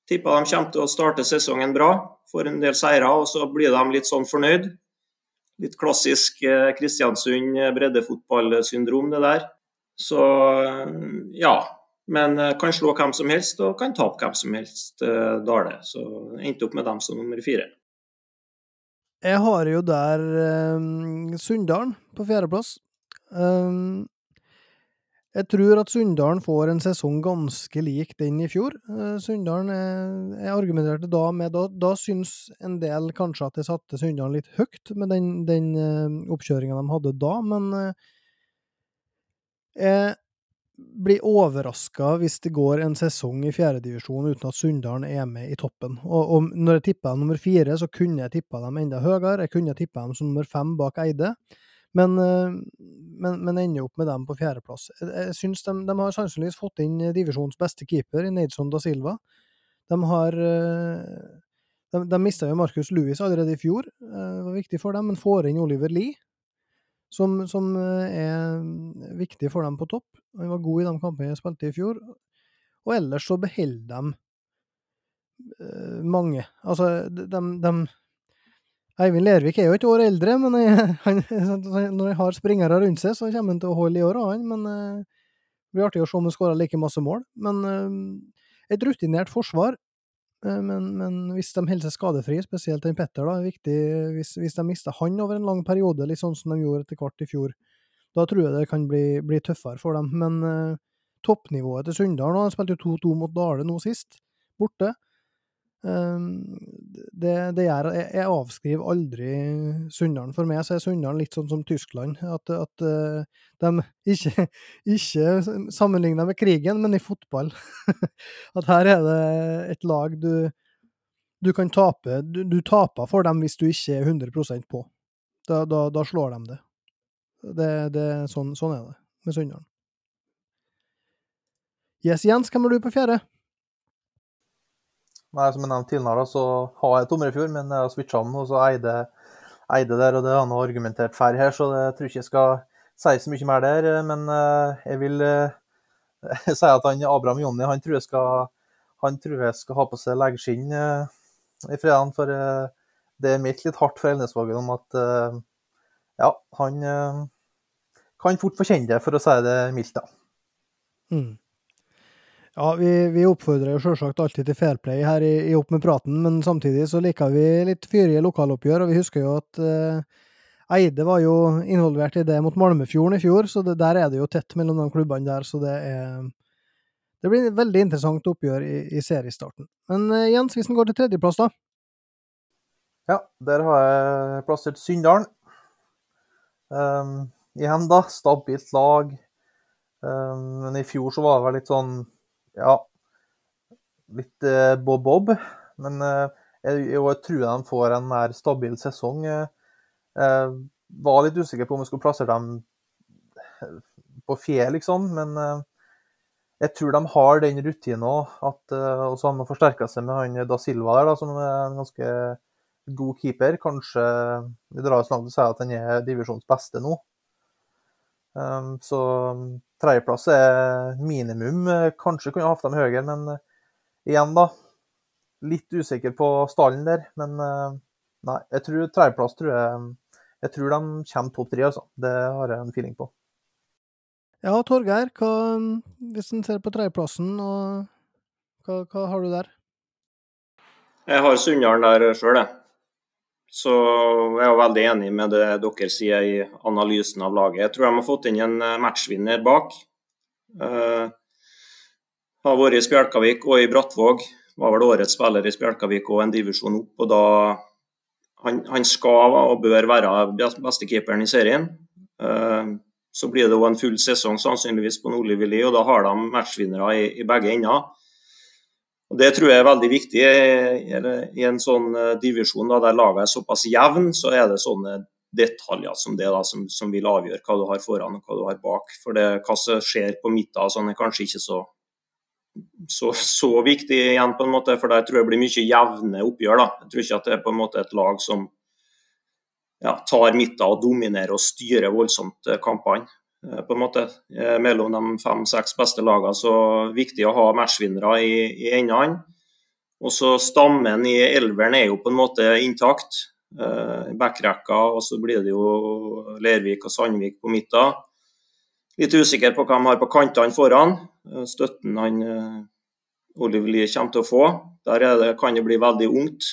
B: Tipper de kommer til å starte sesongen bra, får en del seire og så blir de litt sånn fornøyd. Litt klassisk eh, Kristiansund eh, breddefotballsyndrom, det der. Så eh, ja. Men kan slå hvem som helst og kan tape hvem som helst, Dale. Så endte opp med dem som nummer fire.
A: Jeg har jo der um, Sunndalen på fjerdeplass. Um, jeg tror at Sunndalen får en sesong ganske lik den i fjor. Uh, Sunndalen Jeg argumenterte da med Da, da syns en del kanskje at jeg satte Sunndalen litt høyt med den, den uh, oppkjøringa de hadde da, men uh, jeg blir overraska hvis det går en sesong i fjerdedivisjon uten at Sunndalen er med i toppen. Og, og når jeg tippa nummer fire, så kunne jeg tippa dem enda høyere. Jeg kunne tippa dem som nummer fem bak Eide. Men, eh, men, men ender opp med dem på fjerdeplass. Jeg synes de, de, har sannsynligvis fått inn divisjonens beste keeper, i Neidson da Silva. De har eh, De, de mista jo Marcus Lewis allerede i fjor, eh, det var viktig for dem, men får inn Oliver Lie, som, som er viktig for dem på topp. Han var god i de kampene jeg spilte i fjor. Og ellers så beholder de mange. Altså, de, de Eivind Lervik er jo et år eldre, men han, når han har springere rundt seg, så kommer han til å holde i år, han. Men eh, det blir artig å se om han skårer like masse mål. Men eh, et rutinert forsvar. Eh, men, men, hvis de holder seg skadefrie, spesielt den Petter, da, er viktig hvis, hvis de mister han over en lang periode, litt sånn som de gjorde etter hvert i fjor, da tror jeg det kan bli, bli tøffere for dem. Men uh, toppnivået til Sunndal nå, de spilte jo 2-2 mot Dale nå sist, borte. Ehm, det, det gjør jeg, jeg avskriver aldri Sunndalen. For meg så er Sunndalen litt sånn som Tyskland. At, at uh, de ikke, ikke sammenligner med krigen, men i fotball. at her er det et lag du, du kan tape du, du, taper for dem hvis du ikke er 100% på. Da, da, da slår de det. det, det sånn, sånn, er det med Sunndalen. Yes, Jens, hvem er du på fjerde?
C: Nei, Som jeg nevnte tidligere, så har jeg Tomrefjord, men jeg har switcha den og så eide, eide der. og Det har han argumentert for her, så jeg tror ikke jeg skal si så mye mer der. Men eh, jeg vil eh, si at han Abraham Jonny han tror jeg skal, han tror jeg skal ha på seg leggskinn eh, i fredagen. For det er meldt litt hardt for Elnesvågen om at ja, han kan fort få kjenne det, for å si det mildt. da. Mm.
A: Ja, vi, vi oppfordrer selvsagt alltid til fair play her i, i Opp med praten, men samtidig så liker vi litt fyrige lokaloppgjør, og vi husker jo at eh, Eide var jo involvert i det mot Malmefjorden i fjor, så det, der er det jo tett mellom de klubbene der, så det er Det blir et veldig interessant oppgjør i, i seriestarten. Men eh, Jens, hvis den går til tredjeplass, da?
C: Ja, der har jeg plassert Sunndalen. Um, igjen, da. Stabilt lag. Um, men i fjor så var det vel litt sånn ja, litt eh, bob-bob. Men eh, jeg, jeg, tror de får en mer stabil sesong. Jeg eh, var litt usikker på om jeg skulle plassere dem på fjell, liksom. Men jeg tror de har den rutinen òg. Og så har de forsterka seg med han Da Silva der, da, som er en ganske god keeper. Kanskje vi drar oss langt til å si at han er divisjons beste nå. Um, så tredjeplass er minimum. Kanskje kunne jeg hatt dem høyere, men uh, igjen, da. Litt usikker på stallen der. Men uh, nei, jeg tror tredjeplass tror jeg Jeg tror de kommer topp tre, altså. Det har jeg en feeling på.
A: Ja, Torgeir, hva, hvis en ser på tredjeplassen, hva, hva har du der?
B: Jeg har Sunndalen der sjøl, jeg. Så jeg er veldig enig med det dere sier i analysen av laget. Jeg tror de har fått inn en eh, matchvinner bak. Uh, har vært i Spjelkavik og i Brattvåg. Var vel årets spiller i Spjelkavik og en divisjon opp. og da Han, han skal og bør være beste keeperen i serien. Uh, så blir det òg en full sesong sannsynligvis på Nordli og da har de matchvinnere i, i begge ender. Og Det tror jeg er veldig viktig. I en sånn eh, divisjon da, der laget er såpass jevn, så er det sånne detaljer som det da, som, som, vil avgjøre hva du har foran og hva du har bak. For det, hva som skjer på midten sånn, er kanskje ikke så, så, så, viktig igjen, på en måte, for der tror jeg blir mye jevne oppgjør. da. Jeg tror ikke at det er på en måte et lag som ja, tar midten og dominerer og styrer voldsomt eh, kampene. Eh, på en måte, eh, mellom de fem-seks beste lagene. Så viktig å ha matchvinnere i, i endene. Og så Stammen i elveren er jo på en måte intakt. Eh, Backrekka, og så blir det jo Lervik og Sandvik på midten. Litt usikker på hva de har på kantene foran. Støtten han Oliver Lie kommer til å få. Der det, kan det bli veldig ungt.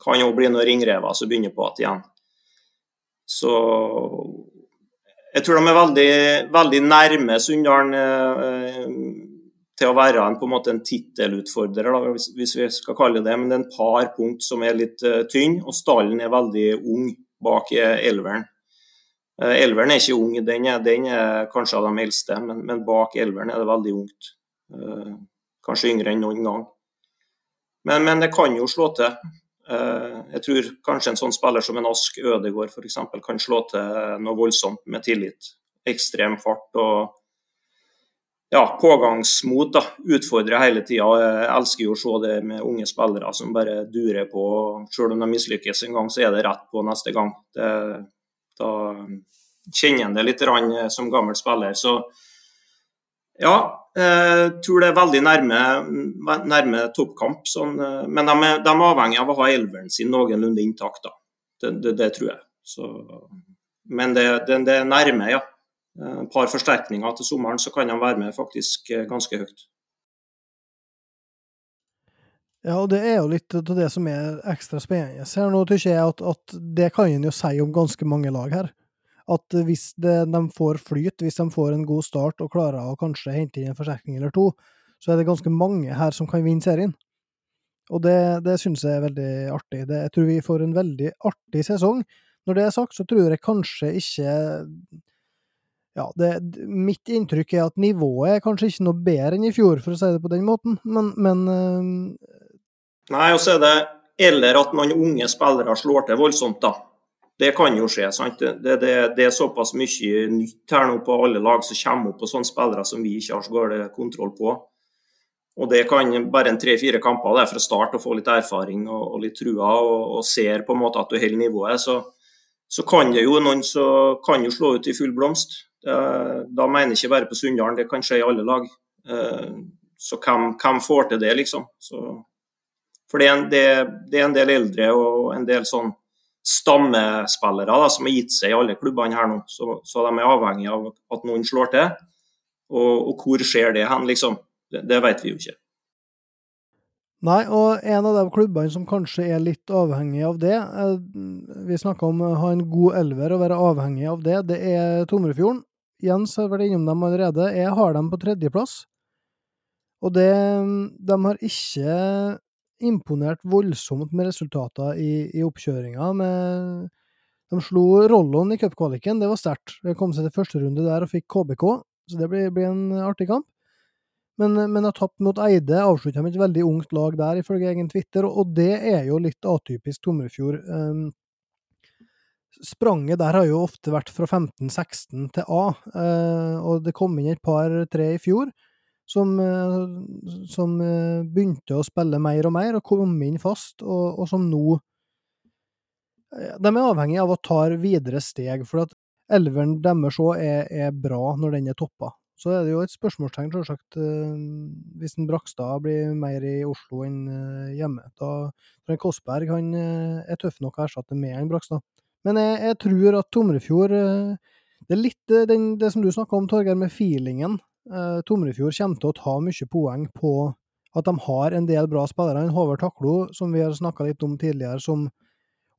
B: Kan jo bli noen ringrever som begynner på igjen. Så jeg tror de er veldig, veldig nærme Sunndalen eh, til å være en, en tittelutfordrer, hvis, hvis, vi skal kalle det. Men det er en par punkt som er litt uh, tynn, og stallen er veldig ung bak eh, elveren. Uh, elveren er ikke ung, den er, den er kanskje av de eldste, men, men, bak elveren er det veldig ungt. Uh, kanskje yngre enn noen gang. Men, men det kan jo slå til. Eh, jeg tror kanskje en sånn spiller som en Ask Ødegård f.eks. kan slå til noe voldsomt med tillit. Ekstrem fart og ja, pågangsmot. da, Utfordrer hele tida. Jeg elsker jo å se det med unge spillere som bare durer på. Selv om de mislykkes en gang, så er det rett på neste gang. Det, da kjenner en det litt som gammel spiller. Så ja, eh, tror det er veldig nærme, nærme toppkamp. Sånn, eh, men de er, de er, avhengig av å ha elveren sin noenlunde intakt. Det, det, det, tror jeg. Så, men det, det, er nærme, ja. Eh, et par forsterkninger til sommeren, så kan de være med faktisk ganske høyt.
A: Ja, og det er jo litt av det som er ekstra spennende her nå, tykker jeg, at, at det kan en jo si om ganske mange lag her at hvis det, de får flyt, hvis de får en god start og klarer å kanskje hente inn en forsterkning eller to, så er det ganske mange her som kan vinne serien. Og det, det synes jeg er veldig artig. Det, jeg tror vi får en veldig artig sesong. Når det er sagt, så tror jeg kanskje ikke ja, det, mitt inntrykk er at nivået er kanskje ikke noe bedre enn i fjor, for å si det på den måten, men, men uh...
B: Nei, og så er det eller at noen unge spillere slår til voldsomt, da. Det kan jo skje. sant? Det, det, det, er såpass mye nytt her nå på alle lag som kommer opp på sånne spillere som vi ikke har så god kontroll på. Og Det kan bare en tre-fire kamper det fra start å få litt erfaring og, og litt trua, og, og, ser på en måte at du holder nivået. Så, så kan det jo noen som kan jo slå ut i full blomst. Det, da mener jeg ikke bare på Sunndalen, det kan skje i alle lag. Eh, så hvem, hvem får til det, liksom? Så, for det er, en, det er en del eldre og en del sånn stammespillere da, som har gitt seg i alle klubbene her nå. Så, så de er avhengig av at noen slår til. Og, og hvor skjer det hen, liksom? Det, det, vet vi jo ikke.
A: Nei, og en av de klubbene som kanskje er litt avhengig av det eh, Vi snakka om å ha en god elver og være avhengig av det. Det er Tomrefjorden. Jens har vært innom dem allerede. Jeg har dem på tredjeplass. Og det De har ikke imponert voldsomt med resultater i, i oppkjøringa. De slo Rollon i cupkvaliken, det var sterkt. Kom seg til første runde der og fikk KBK, så det blir, blir en artig kamp. Men, men har tapt mot Eide, avslutta med et veldig ungt lag der, ifølge egen Twitter, og det er jo litt atypisk Tomrefjord. Um, spranget der har jo ofte vært fra 15-16 til A, uh, og det kom inn et par-tre i fjor. Som, eh, som eh, begynte å spille mer og mer, og kom inn fast, og, og som nå eh, De er avhengig av å ta videre steg, for at elveren deres òg er, er, bra når den er toppa. Så er det jo et spørsmålstegn, selvsagt, hvis en Brakstad blir mer i Oslo enn hjemme. Da Frank Kåssberg han er tøff nok å erstatte med en Brakstad. Men jeg, jeg tror at Tomrefjord Det er litt den, det som du snakka om, Torgeir, med feelingen eh, Tomrefjord kommer til å ta mye poeng på at de har en del bra spillere. Håvard Taklo, som vi har snakka litt om tidligere, som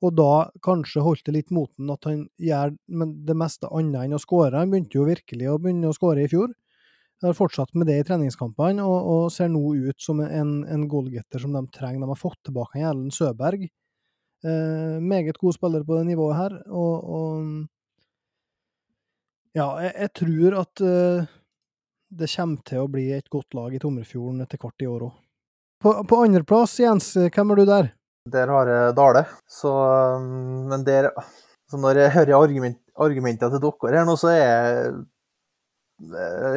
A: og da kanskje holdt det litt moten at han gjør det meste annet enn å skåre. Han begynte jo virkelig å begynne å skåre i fjor. Har fortsatt med det i treningskampene, og, og ser nå ut som en, en goalgetter som de trenger. De har fått tilbake Erlend Søberg. Eh, meget god spiller på det nivået her, og, og Ja, jeg, jeg tror at eh, det kommer til å bli et godt lag i Tomrefjorden etter hvert i år òg. På, på andreplass, Jens, hvem er du der?
C: Der har jeg Dale. Så, men der så Når jeg hører argument, argumentene til dere her nå, så er jeg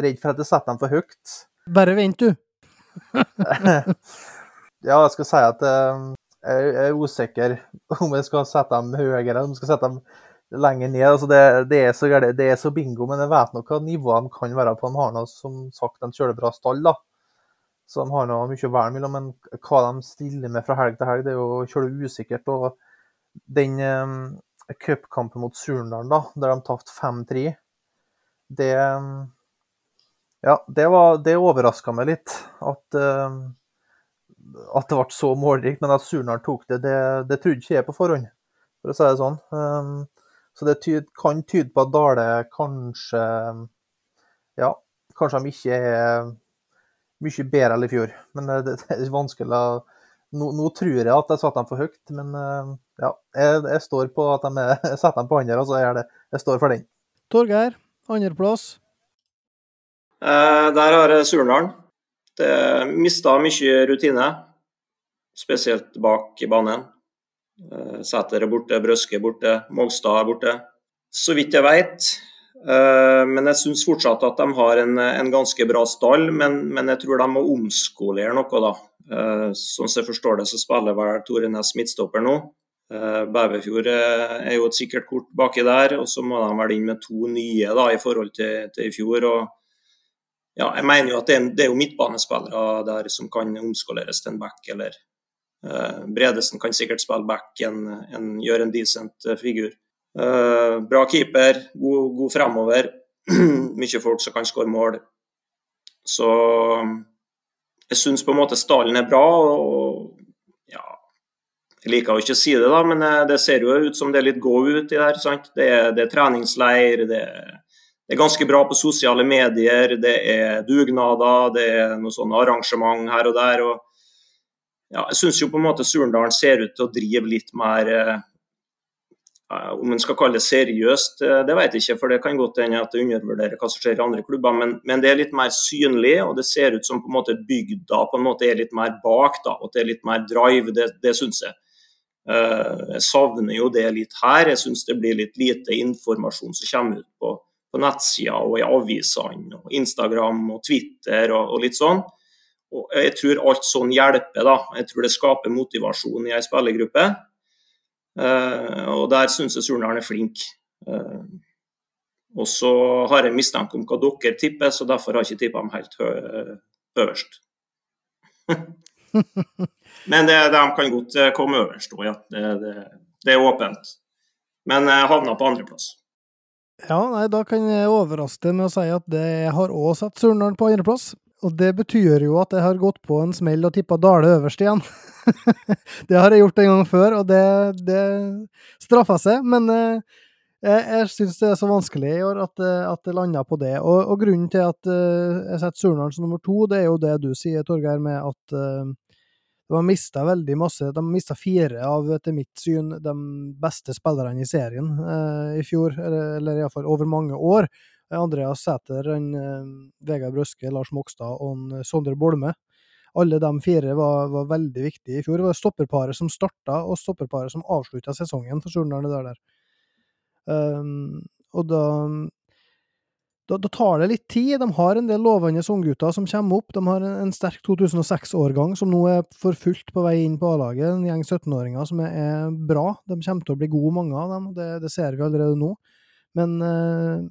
C: redd for at jeg setter dem for høyt.
A: Bare vent, du.
C: ja, jeg skal si at eh, jeg er usikker om jeg skal sette dem høyere, om jeg skal sette dem lenger ned. Altså det, det, er så, det, er så, bingo, men jeg vet nok hva nivået de kan være på. De har nå som sagt en kjølebra stall, da. Så de har nå mye vern mellom, men hva de stiller med fra helg til helg, det er jo kjølig usikkert. Og den um, cupkampen mot Surndalen, da, der de tapte 5-3, det Ja, det, det overraska meg litt at, uh, at det ble så målrikt. Men at Surndalen tok det, det, det trodde ikke jeg på forhånd, for å si det sånn. Um, så det tyd, kan tyde på at Dale kanskje Ja, kanskje de ikke er mye bedre enn i fjor. Men det, det er vanskelig å nå, nå, tror jeg at jeg satte dem for høyt, men eh, ja, jeg, jeg står på at de er, jeg setter dem på andre, og så er det Jeg står for den.
A: Torgeir, andreplass?
B: Eh, der har jeg Surnadal. Det mista mye rutine, spesielt bak i banen. Eh, Sæter er borte, Brøske er borte, Mogstad er borte. Så vidt jeg vet. Eh, men jeg syns fortsatt at de har en, en ganske bra stall, men, men, jeg tror de må omskolere noe, da. Eh, sånn som jeg forstår det, så spiller vel Tore Næss midtstopper nå. Bæverfjord er jo et sikkert kort baki der, og så må de vel inn med to nye da, i forhold til, til i fjor. og ja, jeg mener jo at det er, det er jo midtbanespillere der som kan omskoleres til en back eller Bredesen kan sikkert spille back, en, en, gjøre en decent uh, figur. Uh, bra keeper, god, god fremover. Mye folk som kan skåre mål. Så jeg syns på en måte stallen er bra. og ja, Jeg liker jo ikke å si det, da, men det ser jo ut som det er litt go ut i der. sant? Det er, det er treningsleir, det er, det er, ganske bra på sosiale medier, det er dugnader, det er noe sånn arrangement her og der. og ja, jeg syns jo på en måte Surndalen ser ut til å drive litt mer eh, Om en skal kalle det seriøst, eh, det vet jeg ikke, for det kan godt hende at det undervurderer hva som skjer i andre klubber. Men, men, det er litt mer synlig, og det ser ut som på en måte bygda på en måte er litt mer bak. da, At det er litt mer drive. Det, det syns jeg. Uh, jeg savner jo det litt her. Jeg syns det blir litt lite informasjon som kommer ut på, på nettsida og i avisene, og Instagram og Twitter og, og litt sånn. Og jeg tror alt sånn hjelper. da. Jeg tror det skaper motivasjon i ei spillergruppe. Uh, og der syns jeg Surnadal er flink. Uh, og så har jeg mistanke om hva dere tipper, så derfor har jeg ikke tippa dem helt øverst. Men det, de kan godt eh, komme øverst òg, ja. Det, det, det, er åpent. Men jeg havna på andreplass.
A: Ja, nei, da kan jeg overraske med å si at det har òg satt Surnadal på andreplass. Og det betyr jo at jeg har gått på en smell og tippa Dale øverst igjen. det har jeg gjort en gang før, og det, det straffa seg. Men eh, jeg, jeg syns det er så vanskelig i år at, eh, at det landa på det. Og, og, grunnen til at eh, jeg setter Surnadal som nummer to, det er jo det du sier, Torgeir, med at eh, de har mista veldig masse. De mista fire av, etter mitt syn, de beste spillerne i serien eh, i fjor, eller, eller iallfall over mange år. Andreas Sæter, eh, Vegard Brøske, Lars Mokstad og eh, Sondre Bolme. Alle de fire var, var, veldig viktige i fjor. Det var stopperparet som starta, og stopperparet som avslutta sesongen for Surnadal. Der, der. Um, og da da, da, tar det litt tid. De har en del lovende unggutter som kommer opp. De har en, en sterk 2006-årgang som nå er for fullt på vei inn på A-laget. En gjeng 17-åringer som er, er, bra. De kommer til å bli gode, mange av dem. Det, det ser vi allerede nå. Men uh,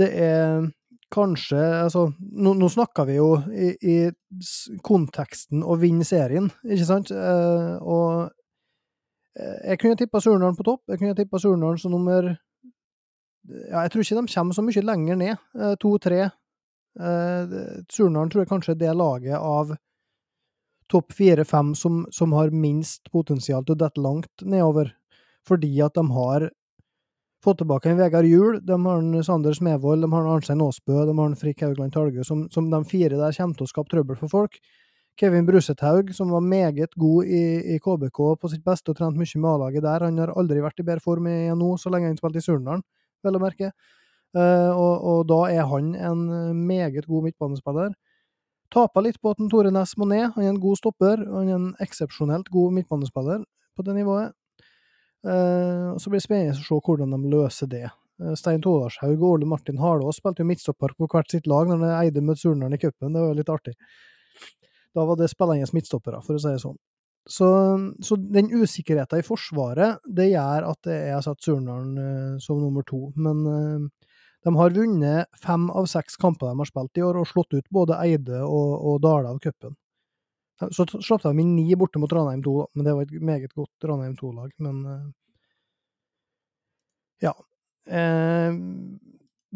A: det er kanskje Altså, nå, nå snakker vi jo i, i, konteksten å vinne serien, ikke sant? Eh, og uh, jeg kunne tippa Surnadal på topp. Jeg kunne tippa Surnadal som nummer ja, jeg tror ikke de kommer så mye lenger ned. Eh, to-tre. Eh, Surnadal tror jeg kanskje er det laget av topp fire-fem som, som, har minst potensial til å dette langt nedover. Fordi at de har fått tilbake en Vegard Juel, de har en Sander Smevold, de har en Arnstein Aasbø, de har en Frikk Haugland Talgø, som, som, de fire der kommer til å skape trøbbel for folk. Kevin Brusethaug, som var meget god i, i KBK på sitt beste og trent mye med A-laget der, han har aldri vært i bedre form i NO så lenge han spilte i Surnadal vel å merke. Uh, og, og, da er han en meget god midtbanespiller. Tapa litt på at Tore Næss må ned. Han er en god stopper. Han er en eksepsjonelt god midtbanespiller på det nivået. Uh, så blir det spennende å se hvordan de løser det. Uh, Stein Todarshaug og Ole Martin Harlås spilte jo midtstopper på hvert sitt lag når de eide møtte Surnadal i cupen. Det var jo litt artig. Da var det spillende midtstoppere, for å si det sånn. Så, så, den usikkerheten i Forsvaret, det gjør at jeg har satt Surnadal uh, som nummer to. Men de har vunnet fem av seks kamper de har spilt i år, og slått ut både Eide og, og Dale av cupen. Så slapp de inn ni borte mot Ranheim 2, men det var et meget godt Ranheim 2-lag. Men uh, ja.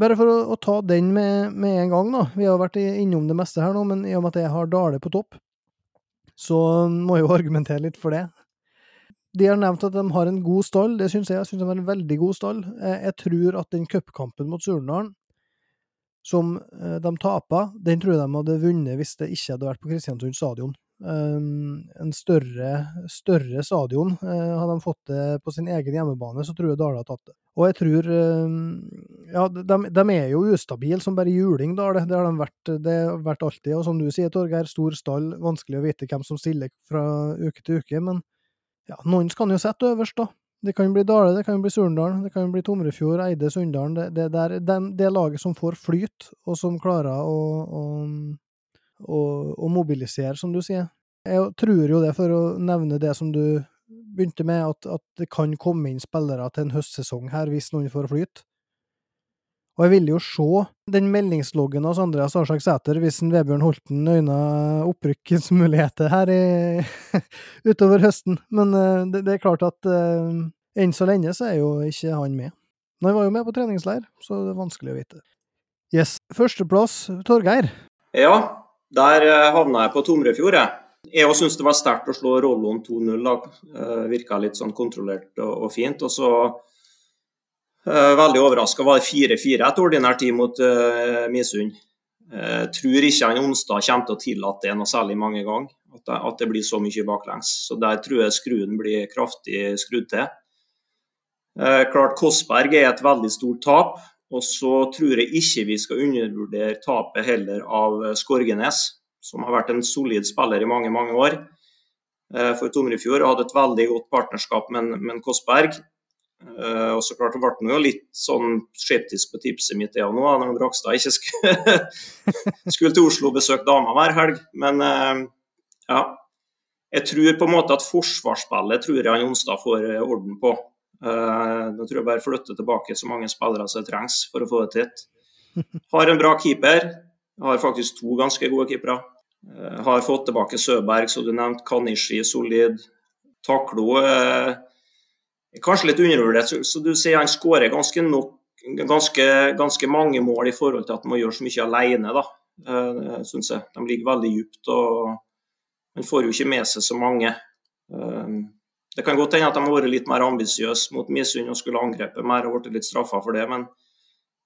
A: bare for å, å, ta den med, med en gang, da. Vi har vært innom det meste her nå, men i og med at jeg har Dale på topp, så må jeg jo argumentere litt for det. De har nevnt at de har en god stall, det syns jeg. Jeg syns de har en veldig god stall. Jeg tror at den cupkampen mot Surnadal, som eh, de taper, den tror jeg de hadde vunnet hvis det ikke hadde vært på Kristiansund stadion. Um, en større, større stadion. Uh, hadde de fått det på sin egen hjemmebane, så tror jeg Dale har tatt det. Og jeg tror um, Ja, de, de, er jo ustabile som bare juling, Dale. Det har de vært, det har vært alltid. Og som du sier, Torgeir, stor stall. Vanskelig å vite hvem som stiller fra uke til uke. Men ja, noen kan jo sette øverst, da. Det kan bli Dale, det kan bli Surndalen, det kan bli Tomrefjord, Eide, Sunndalen. Det, det, det, det, det laget som får flyt, og som klarer å, å å, å mobilisere, som du sier. Jeg tror jo det, for å nevne det som du begynte med, at, at det kan komme inn spillere til en høstsesong her hvis noen får flyt. Og jeg ville jo se den meldingsloggen hos Andreas Arsak Sæter hvis en Vebjørn Holten øyna opprykkens muligheter her i, utover høsten. Men uh, det, det, er klart at uh, enn så lenge så er jo ikke han med. Men han var jo med på treningsleir, så det er vanskelig å vite. Yes. Førsteplass, Torgeir.
B: Ja, der eh, havna jeg på Tomrefjord, jeg. Jeg òg syns det var sterkt å slå Rollon 2-0. Uh, Virka litt sånn kontrollert og, fint. Og så uh, veldig overraska var det 4-4 etter ordinær tid mot uh, Misund. Uh, tror ikke han onsdag kommer til å tillate det noe særlig mange ganger. At det, at det, blir så mye baklengs. Så der tror jeg skruen blir kraftig skrudd til. klart Korsberg er et veldig stort tap. Og så tror jeg ikke vi skal undervurdere tapet heller av Skorgenes, som har vært en solid spiller i mange, mange år eh, for Tomrefjord. Hadde et veldig godt partnerskap med, med Kostberg. Uh, og så klart ble han jo litt sånn skeptisk på tipset mitt ja, nå, når Brakstad ikke skulle, skulle til Oslo og besøke dama hver helg. Men ja. Jeg tror på en måte at forsvarsspillet tror jeg han Jonstad får orden på. Nå tror jeg bare flytter tilbake så mange spillere som trengs for å få det til. Har en bra keeper. Har faktisk to ganske gode keepere. Uh, har fått tilbake Søberg, som du nevnte. Kanishi solid. Taklo kanskje litt undervurdert. Så, du sier han skårer ganske, ganske, ganske, mange mål i forhold til at han må gjøre så mye alene, da. syns jeg. De ligger veldig dypt. og Han får jo ikke med seg så mange. Det kan godt hende at de har vært litt mer ambisiøse mot Misund og skulle angrepe mer og blitt litt straffa for det. Men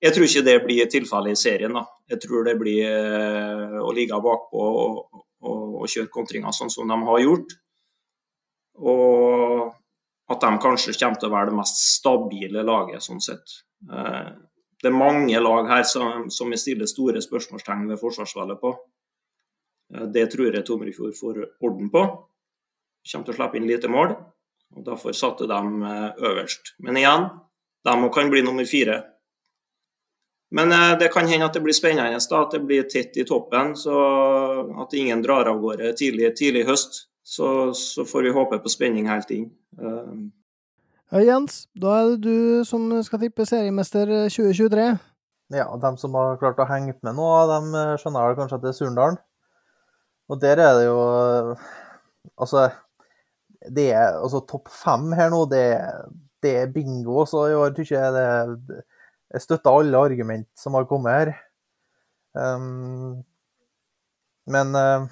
B: jeg tror ikke det blir tilfellet i serien. da. Jeg tror det blir eh, å ligge bakpå og, og, og, kjøre kontringer sånn som de har gjort. Og at de kanskje kommer til å være det mest stabile laget, sånn sett. Eh, det er mange lag her som, som jeg stiller store spørsmålstegn ved forsvarsvalget på. Eh, det tror jeg Tomrefjord får orden på. Kommer til å slippe inn lite mål og Derfor satte de eh, øverst. Men igjen, de kan bli nummer fire. Men eh, det kan hende at det blir spennende, da, at det blir tett i toppen. så At ingen drar av gårde tidlig, tidlig i høst. Så, så, får vi håpe på spenning helt inn. Eh,
A: ja, Jens, da er det du som skal tippe seriemester 2023.
C: Ja, de som har klart å henge med nå, de skjønner kanskje at det er Surndalen. Og der er det jo Altså, det er altså topp fem her nå, det, det er bingo. Så i år jeg det jeg støtter alle argument som har kommet her. Um, men uh,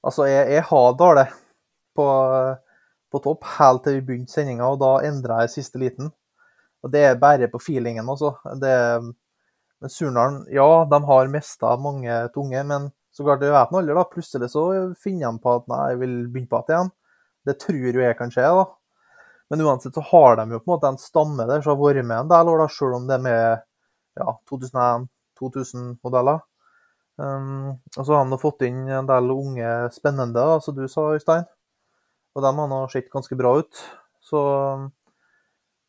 C: altså, jeg, jeg har Dale på, på, topp helt til vi begynte sendinga, og da endra jeg siste liten. Og det er bare på feelingen, altså. Men Surnadalen, ja, de har mista mange tunge, men så klart, du vet nå aldri, da. Plutselig så finner de på at nei, jeg vil begynne på igjen. Det tror jo jeg kan skje, da. Men uansett så har de jo på en måte en stamme der som har vært med en del år, da, selv om det er med ja, 2001-2000-modeller. Um, og så har de fått inn en del unge spennende, da, som du sa, Øystein. Og de har nå sett ganske bra ut. Så um,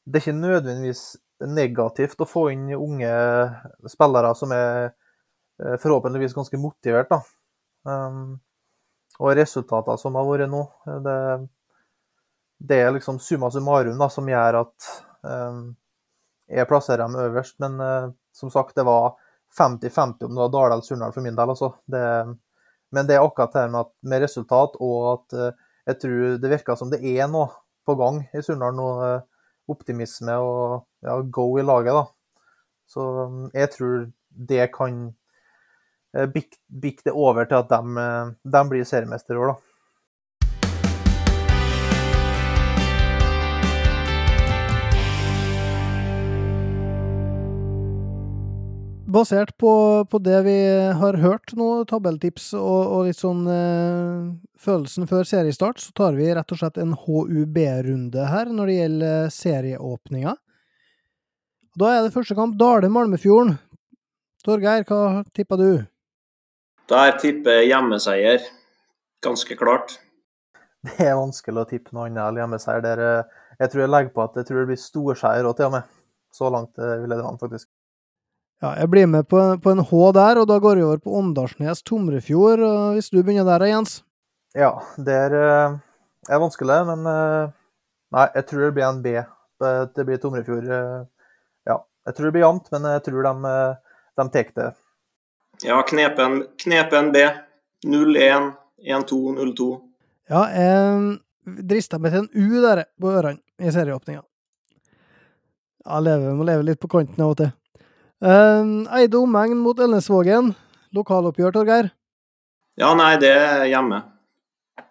C: det er ikke nødvendigvis negativt å få inn unge spillere som er eh, forhåpentligvis ganske motivert. da. Um, og resultatene som har vært nå, det, det er liksom summa summarum da, som gjør at um, jeg plasserer dem øverst. Men uh, som sagt, det var 50-50 om det var Dardal Surnadal for min del. Altså. Det, men det er akkurat det med, med resultat og at uh, jeg tror det virker som det er noe på gang i Surnadal. Noe uh, optimisme og ja, go i laget. da. Så um, jeg tror det kan bikke det over til at de, de blir seriemester i år, da.
A: Basert på, på, det vi har hørt nå, tabelltips og, og litt sånn eh, følelsen før seriestart, så tar vi rett og slett en HUB-runde her når det gjelder serieåpninga. Da er det første kamp Dale-Malmefjorden. Torgeir, hva tipper du?
B: Der tipper jeg hjemmeseier. Ganske klart.
C: Det er vanskelig å tippe noe annet enn hjemmeseier. Der, eh, jeg tror jeg legger på at jeg tror det blir storseier òg, til og med. Så langt eh, vil jeg dra, faktisk.
A: Ja, jeg blir med på, på, en H der, og da går jeg over på Åndalsnes Tomrefjord. Hvis du begynner der, Jens?
C: Ja, det er, eh, er, vanskelig, men Nei, jeg tror det blir en B. Det blir Tomrefjord. Ja, jeg tror det blir jevnt, men jeg tror de, de tar det.
B: Ja, knepen, knepen B. 0-1, 1-2, 0-2.
A: Ja, jeg drista meg til en U der på ørene i serieåpninga. Ja, leve, må leve litt på kanten av og til. Eide omegn mot Elnesvågen. Lokaloppgjør, Torgeir?
B: Ja, nei, det er hjemme.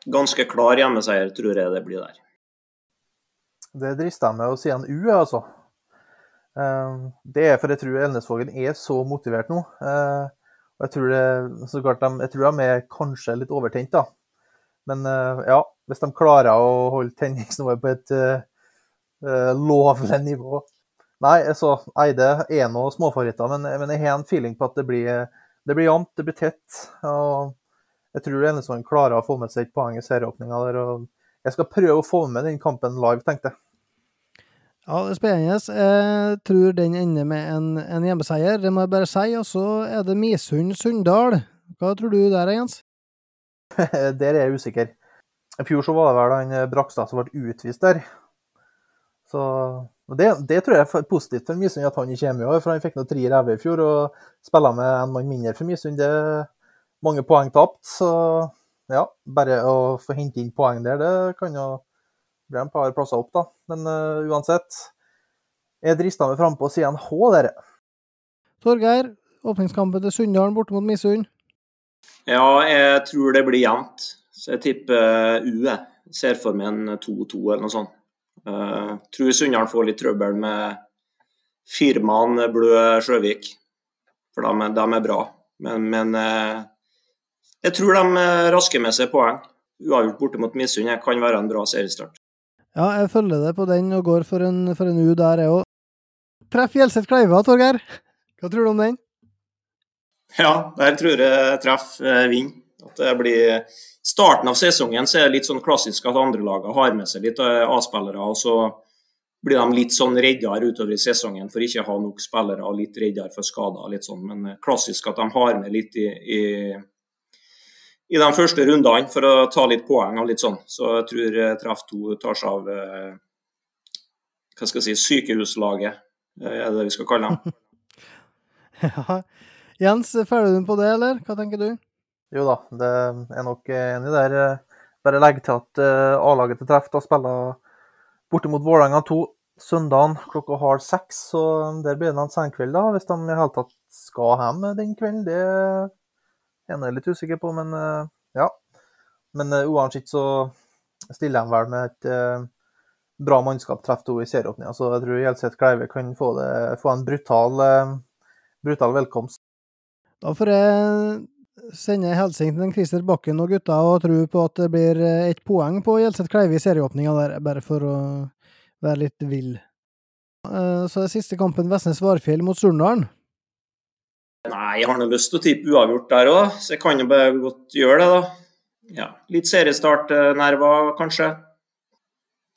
B: Ganske klar hjemmeseier, tror jeg det blir der.
C: Det drister jeg meg å si en U, altså. Det er for jeg tror Elnesvågen er så motivert nå. Uh, og jeg tror, det, så klart de, jeg tror de er kanskje litt overtent, da. Men uh, ja, hvis de klarer å holde tenningsnivået på et lovlig nivå, Nei, altså, Eide er nå småfavoritter, men, men, jeg har en feeling på at det blir, det blir jevnt, det blir tett. og Jeg tror Elnesvang klarer å få med seg et poeng i serieåpninga der. og Jeg skal prøve å få med den kampen live, tenkte jeg.
A: Ja, det er spennende. Jeg tror den ender med en, en hjemmeseier, det må jeg bare si. Og så er det Misund-Sunndal. Hva tror du der, Jens?
C: der er jeg usikker. I fjor så var det vel han Brakstad som ble utvist der. Så det, det, tror jeg er positivt for Misund at han ikke er med i år, for han fikk nå tre rever i fjor og spiller med en mann mindre for Misund. Det er mange poeng tapt, så ja, bare å få hente inn poeng der, det kan jo bli en par plasser opp, da. Men uh, uansett, jeg drista meg frampå og sier en H, dere.
A: Torgeir, åpningskampen til Sunndalen borte mot Misund?
B: Ja, jeg tror det blir jevnt. Så jeg tipper U. Jeg ser for meg en 2-2 eller noe sånt. Uh, tror Sunndalen får litt trøbbel med firmaen Blø Sjøvik, for de, de er bra. Men, men uh, jeg tror de rasker med seg poeng. Uavgjort borte mot Misund kan være en bra seriestart.
A: Ja, jeg følger det på den og går for en, for en U der, jeg òg. Treff Gjelseth Kleiva, Torgeir. Hva tror du om den?
B: Ja, der tror jeg treff eh, vinner. At det blir starten av sesongen så er det litt sånn klassisk at andre lag har med seg litt eh, A-spillere. og så blir de litt sånn reddere utover i sesongen for ikke å ha nok spillere og litt reddere for skader. litt sånn, Men eh, klassisk at de har med litt i, i, i de første rundene for å ta litt poeng og litt sånn. Så jeg tror eh, treff 2 tar seg av eh, hva skal jeg si, sykehuslaget, er det det vi skal kalle dem.
A: ja. Jens, følger du på det, eller? Hva tenker du?
C: Jo da, det er nok enig der. Bare legg til at A-laget til treff da spiller borte mot Vålerenga 2 søndagen klokka halv seks. Så der blir det en senkveld, da, hvis de i hele tatt skal hjem den kvelden. Det er litt usikker på, men eh, ja. Men uh, uansett så stiller de vel med et uh, bra mannskap treffer to i serieåpninga, så jeg tror Gjelseth Kleive kan få, det, få en brutal, brutal velkomst.
A: Da får jeg sende en hilsen til Christer Bakken og gutta og tro på at det blir ett poeng på Gjelseth Kleive i serieåpninga der, bare for å være litt vill. Eh, så er siste kampen Vestnes-Varfjell mot Surndalen.
B: Nei, jeg har nå lyst til å tippe uavgjort der òg, så jeg kan jo bare godt gjøre det, da. Ja, Litt seriestartnerver, kanskje.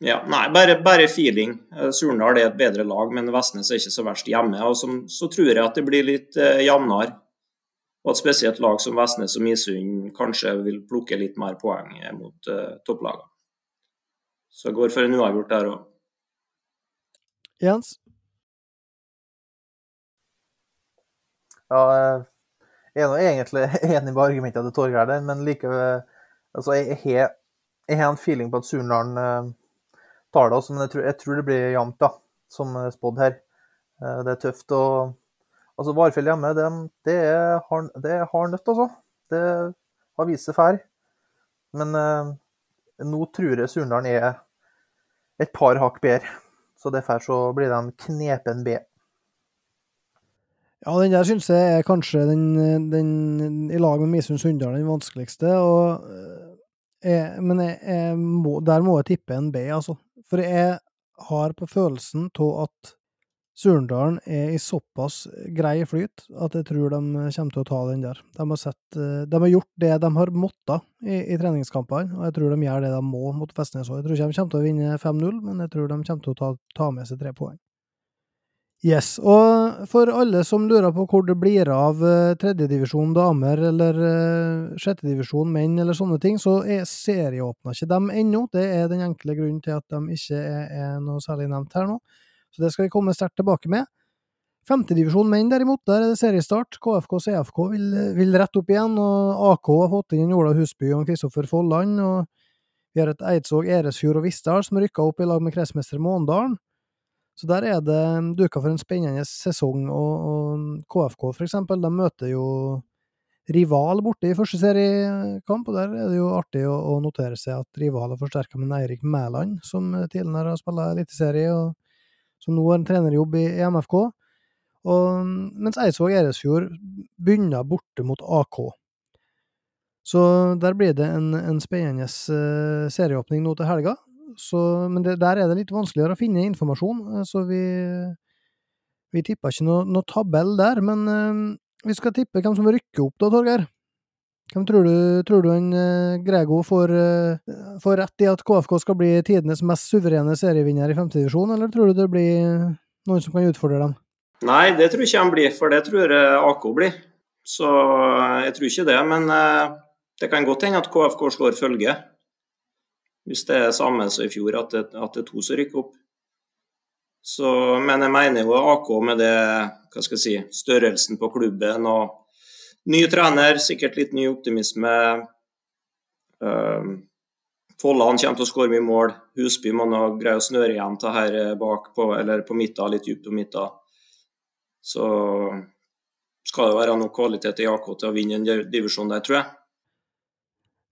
B: Ja, Nei, bare, bare feeling. Surnadal er et bedre lag, men Vestnes er ikke så verst hjemme. og som, Så tror jeg at det blir litt eh, jevnere. Og at spesielt lag som Vestnes og Misund kanskje vil plukke litt mer poeng mot eh, topplagene. Så jeg går for en uavgjort der òg.
A: Jens?
C: Ja, jeg er nå egentlig enig med argumentet til Torgeir der, men likevel altså jeg, har, jeg, har, en feeling på at Surnadal eh, tar det også, men jeg tror, jeg tror, det blir jevnt, da, som spådd her. Eh, det er tøft. og altså Varfjell hjemme, det, det, er det er hard nøtt, altså. Det har vist seg før. Men eh, nå tror jeg Surnadal er et par hakk bedre. Så derfor så blir det en knepen B.
A: Ja, den der syns jeg er kanskje den, den i lag med Misund Sunndal den vanskeligste. Eh, jeg, men jeg, jeg må, der må jeg tippe en B, altså. For jeg har på følelsen av at Surndalen er i såpass grei flyt at jeg tror de kommer til å ta den der. De har, sett, eh, de har gjort det de har måttet i, i treningskampene, og jeg tror de gjør det de må mot Vestnes òg. Jeg tror ikke de kommer til å vinne 5-0, men jeg tror de kommer til å ta, ta med seg tre poeng. Yes, og for alle som lurer på hvor det blir av uh, tredjedivisjon damer eller uh, sjettedivisjon menn eller sånne ting, så er serieåpna ikke dem ennå. Det er den enkle grunnen til at de ikke er noe særlig nevnt her nå. Så det skal vi komme sterkt tilbake med. Femtedivisjon menn, derimot, der er det seriestart. KFK og CFK vil, vil, rette opp igjen, og AK har fått inn Ola Husby og Kristoffer Folland. og Vi har et Eidsvåg, Eresfjord og Vistdal som rykka opp i lag med kretsmester Måndalen. Så der er det duka for en spennende sesong, og, og KFK eksempel, de møter jo rival borte i første seriekamp, og der er det jo artig å, å notere seg at rival har forsterka med Eirik Mæland, som tidligere har spilt eliteserie. og som nå har en trenerjobb i, MFK. Og, mens Eidsvåg Eresfjord begynner borte mot AK. Så der blir det en, en spennende uh, serieåpning nå til helga. Så, men det, der er det litt vanskeligere å finne informasjon, uh, så vi, vi tipper ikke noe, noe tabell der. Men uh, vi skal tippe hvem som rykker opp da, Torgeir. Hvem tror du, tror du en uh, Grego får, uh, får, rett i at KFK skal bli tidenes mest suverene serievinner i femtedivisjon, eller tror du det blir noen som kan utfordre dem?
B: Nei, det tror ikke han blir, for det tror AK blir. Så eh, jeg tror ikke det. Men det kan godt hende at KFK slår følge. Hvis det er samme som i fjor, at det, at det er to som rykker opp. Så, men jeg mener jo AK med det, hva skal jeg si, størrelsen på klubben og Ny trener, sikkert litt ny optimisme. Uh, Folland kommer til å skåre mye mål. Husby må nå greie å snøre igjen til her bak på, eller på midten, litt dypt på midten. Så skal det være noe kvalitet i AK til å vinne en divisjon der, tror jeg.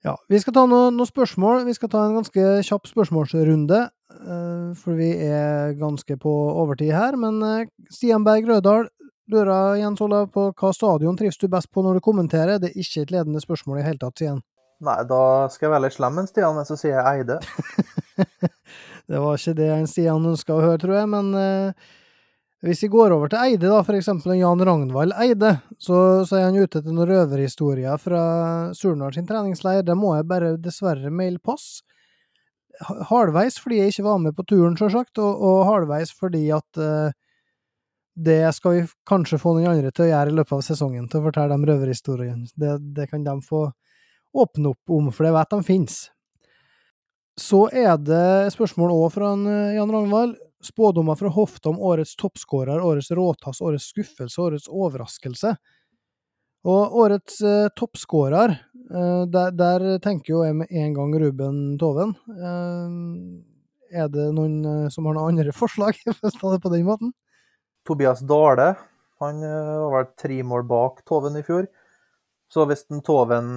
A: Ja, Vi skal ta noen noe spørsmål. Vi skal ta en ganske kjapp spørsmålsrunde. Uh, for vi er ganske på overtid her. Men uh, Stian Berg Rødahl lurer Jens Olav på hva stadion trives du best på når du kommenterer. Det er ikke et ledende spørsmål i hele tatt, sier han.
C: Nei, da skal jeg være litt slem en Stian, så sier jeg Eide.
A: det var ikke det en Stian ønska å høre, tror jeg, men uh, hvis vi går over til Eide, da, for eksempel Jan Ragnvald Eide, så, så er han ute etter noen røverhistorier fra Surnadal sin treningsleir. Det må jeg bare dessverre maile pass. halvveis fordi jeg ikke var med på turen, sjølsagt, og, og halvveis fordi at uh, det skal vi kanskje få noen andre til å gjøre i løpet av sesongen, til å fortelle de røverhistoriene. Det, det kan de få åpne opp om, for det vet de finnes. Så er det spørsmål òg fra Jan Ragnvald. Spådommer fra hofta om årets toppskårer, årets råtass, årets skuffelse, årets overraskelse. Og årets eh, toppskårer, eh, der, der, tenker jo jeg med en gang Ruben Toven. Eh, er det noen eh, som har noen andre forslag, for å ta på den måten?
C: Tobias Dale. Han eh, var vel tre mål bak Toven i fjor. Så hvis den Toven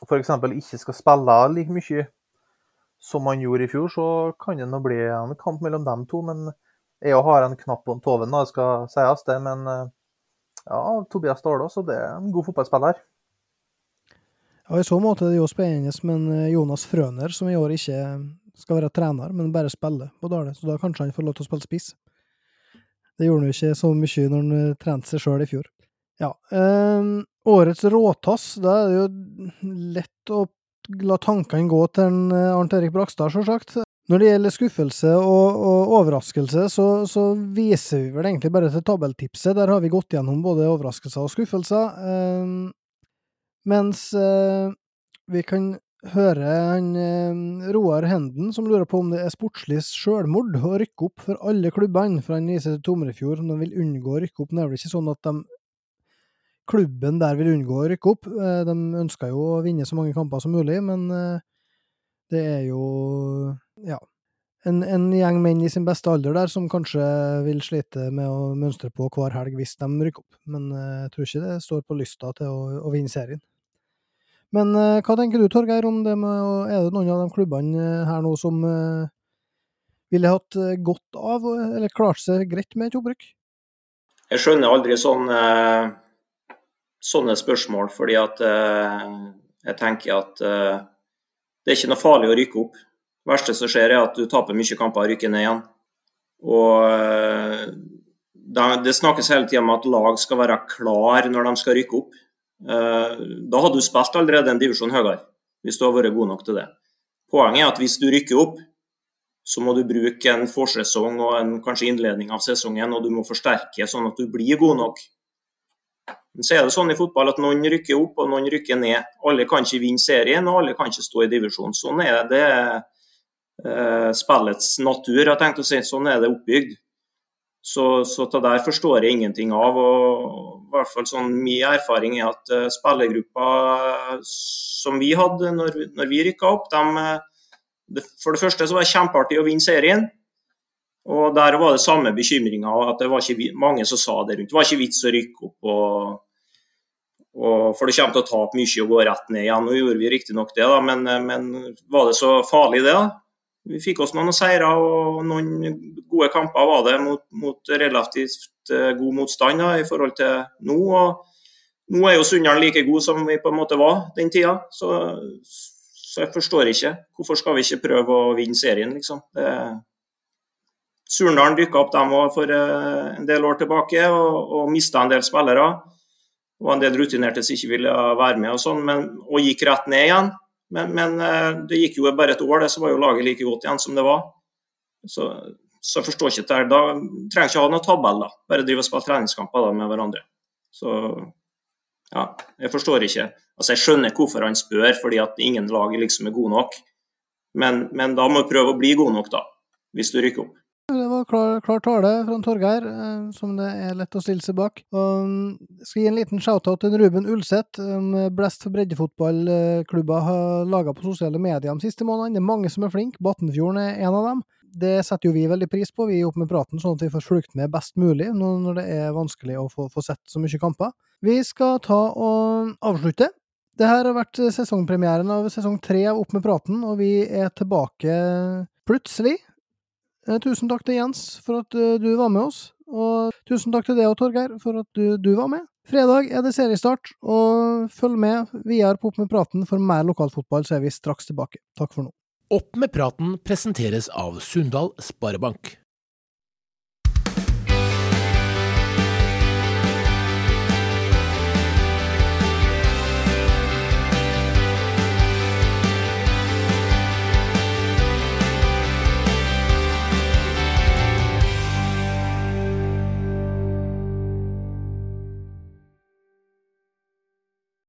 C: f.eks. ikke skal spille like mye som han gjorde i fjor, så kan det nå bli en kamp mellom dem to. Men jeg har en knapp på Toven, det skal sies det. men eh, ja, Tobias Dahlås. Det er en god fotballspiller.
A: Ja, I så måte det jo spennende med eh, Jonas Frøner, som i år ikke skal være trener, men bare spille på Dale. Så da kanskje han får lov til å spille spiss. Det gjorde han jo ikke så mye når han eh, trente seg sjøl i fjor. Ja. øh, årets råtass, da er det jo lett å la tankene gå til en eh, Arnt Erik Brakstad, sjølsagt. Når det gjelder skuffelse og, og overraskelse, så, så, viser vi vel egentlig bare til tabelltipset. Der har vi gått gjennom både overraskelser og skuffelser. Eh, mens eh, vi kan høre han eh, Roar Henden som lurer på om det er sportslig sjølmord å rykke opp for alle klubbene, for han viser til Tomrefjord de vil unngå å rykke opp. nemlig ikke sånn at de, klubben der vil unngå å rykke opp. Uh, de ønsker jo å vinne så mange kamper som mulig, men det er jo ja, en, en, gjeng menn i sin beste alder der som kanskje vil slite med å mønstre på hver helg hvis de rykker opp. Men uh, jeg tror ikke det står på lysta til å, å vinne serien. Men hva tenker du, Torgeir, om det med Er det noen av de klubbene her nå som ville hatt godt av, eller klart seg greit med et opprykk?
B: Jeg skjønner aldri sånne, sånne spørsmål, fordi at jeg tenker at det er ikke noe farlig å rykke opp. Det verste som skjer, er at du taper mye kamper og rykker ned igjen. Og eh, Det snakkes hele tida om at lag skal være klar når de skal rykke opp. Eh, da hadde du spilt allerede en divisjon høyere, hvis du har vært god nok til det. Poenget er at hvis du rykker opp, så må du bruke en forsesong og en kanskje innledning av sesongen, og du må forsterke sånn at du blir god nok. Men så er det sånn i fotball at noen rykker opp og noen rykker ned. Alle kan ikke vinne serien, og alle kan ikke stå i divisjon. Sånn er det eh, spillets natur. Jeg tenkte å si, Sånn er det oppbygd. Så, så det der forstår jeg ingenting av. og i hvert fall sånn Min erfaring er at uh, spillergruppa som vi hadde når, når vi rykka opp, de, eh, det, for det første så var det kjempeartig å vinne serien. Og Der var det samme bekymringa, at det var ikke mange som sa det rundt. Det var ikke vits å rykke opp. Og, og, for det kommer til å tape mye og gå rett ned igjen. Nå gjorde vi riktignok det, da, men, men, var det så farlig det? da? Vi fikk oss noen seire og noen gode kamper var det mot, mot relativt uh, god motstand da, i forhold til nå. og Nå er jo Sunndal like god som vi på en måte var den tida. Så, så jeg forstår ikke. Hvorfor skal vi ikke prøve å vinne serien, liksom? Det, Surndalen dykka opp dem for eh, en del år tilbake og, og mista en del spillere. Og en del rutinerte som ikke ville være med og sånn, og gikk rett ned igjen. Men, men, eh, det gikk jo bare et år, det, så var jo laget like godt igjen som det var. Så, så forstår ikke det. Da trenger ikke ha noen tabell, da. Bare drive og spille treningskamper da, med hverandre. Så ja, jeg forstår ikke. Altså, Jeg skjønner hvorfor han spør, fordi at ingen lag liksom er gode nok. Men, men da må du prøve å bli god nok, da. Hvis du rykker opp.
A: Klar, klar tale fra Torgeir, eh, som det er lett å stille seg bak. Og mm, skal gi en liten shout-out til Ruben Ulseth. Um, Blest for breddefotballklubber har laga på sosiale medier de siste månedene. Det er mange som er flinke. Batnfjorden er en av dem. Det setter jo vi veldig pris på, vi er oppe med praten, sånn at vi får fulgt med best mulig når det er vanskelig å få, få sett så mye kamper. Vi skal ta og avslutte. Det her har vært sesongpremieren av sesong tre av Opp med praten, og vi er tilbake plutselig tusen takk til Jens for at eh, du var med oss, og tusen takk til deg og Torgeir for at du, du, var med. Fredag er det seriestart, og følg med videre på Opp med praten for mer lokalfotball, så er vi straks tilbake. Takk for nå.
D: Opp med praten presenteres av Sundal Sparebank.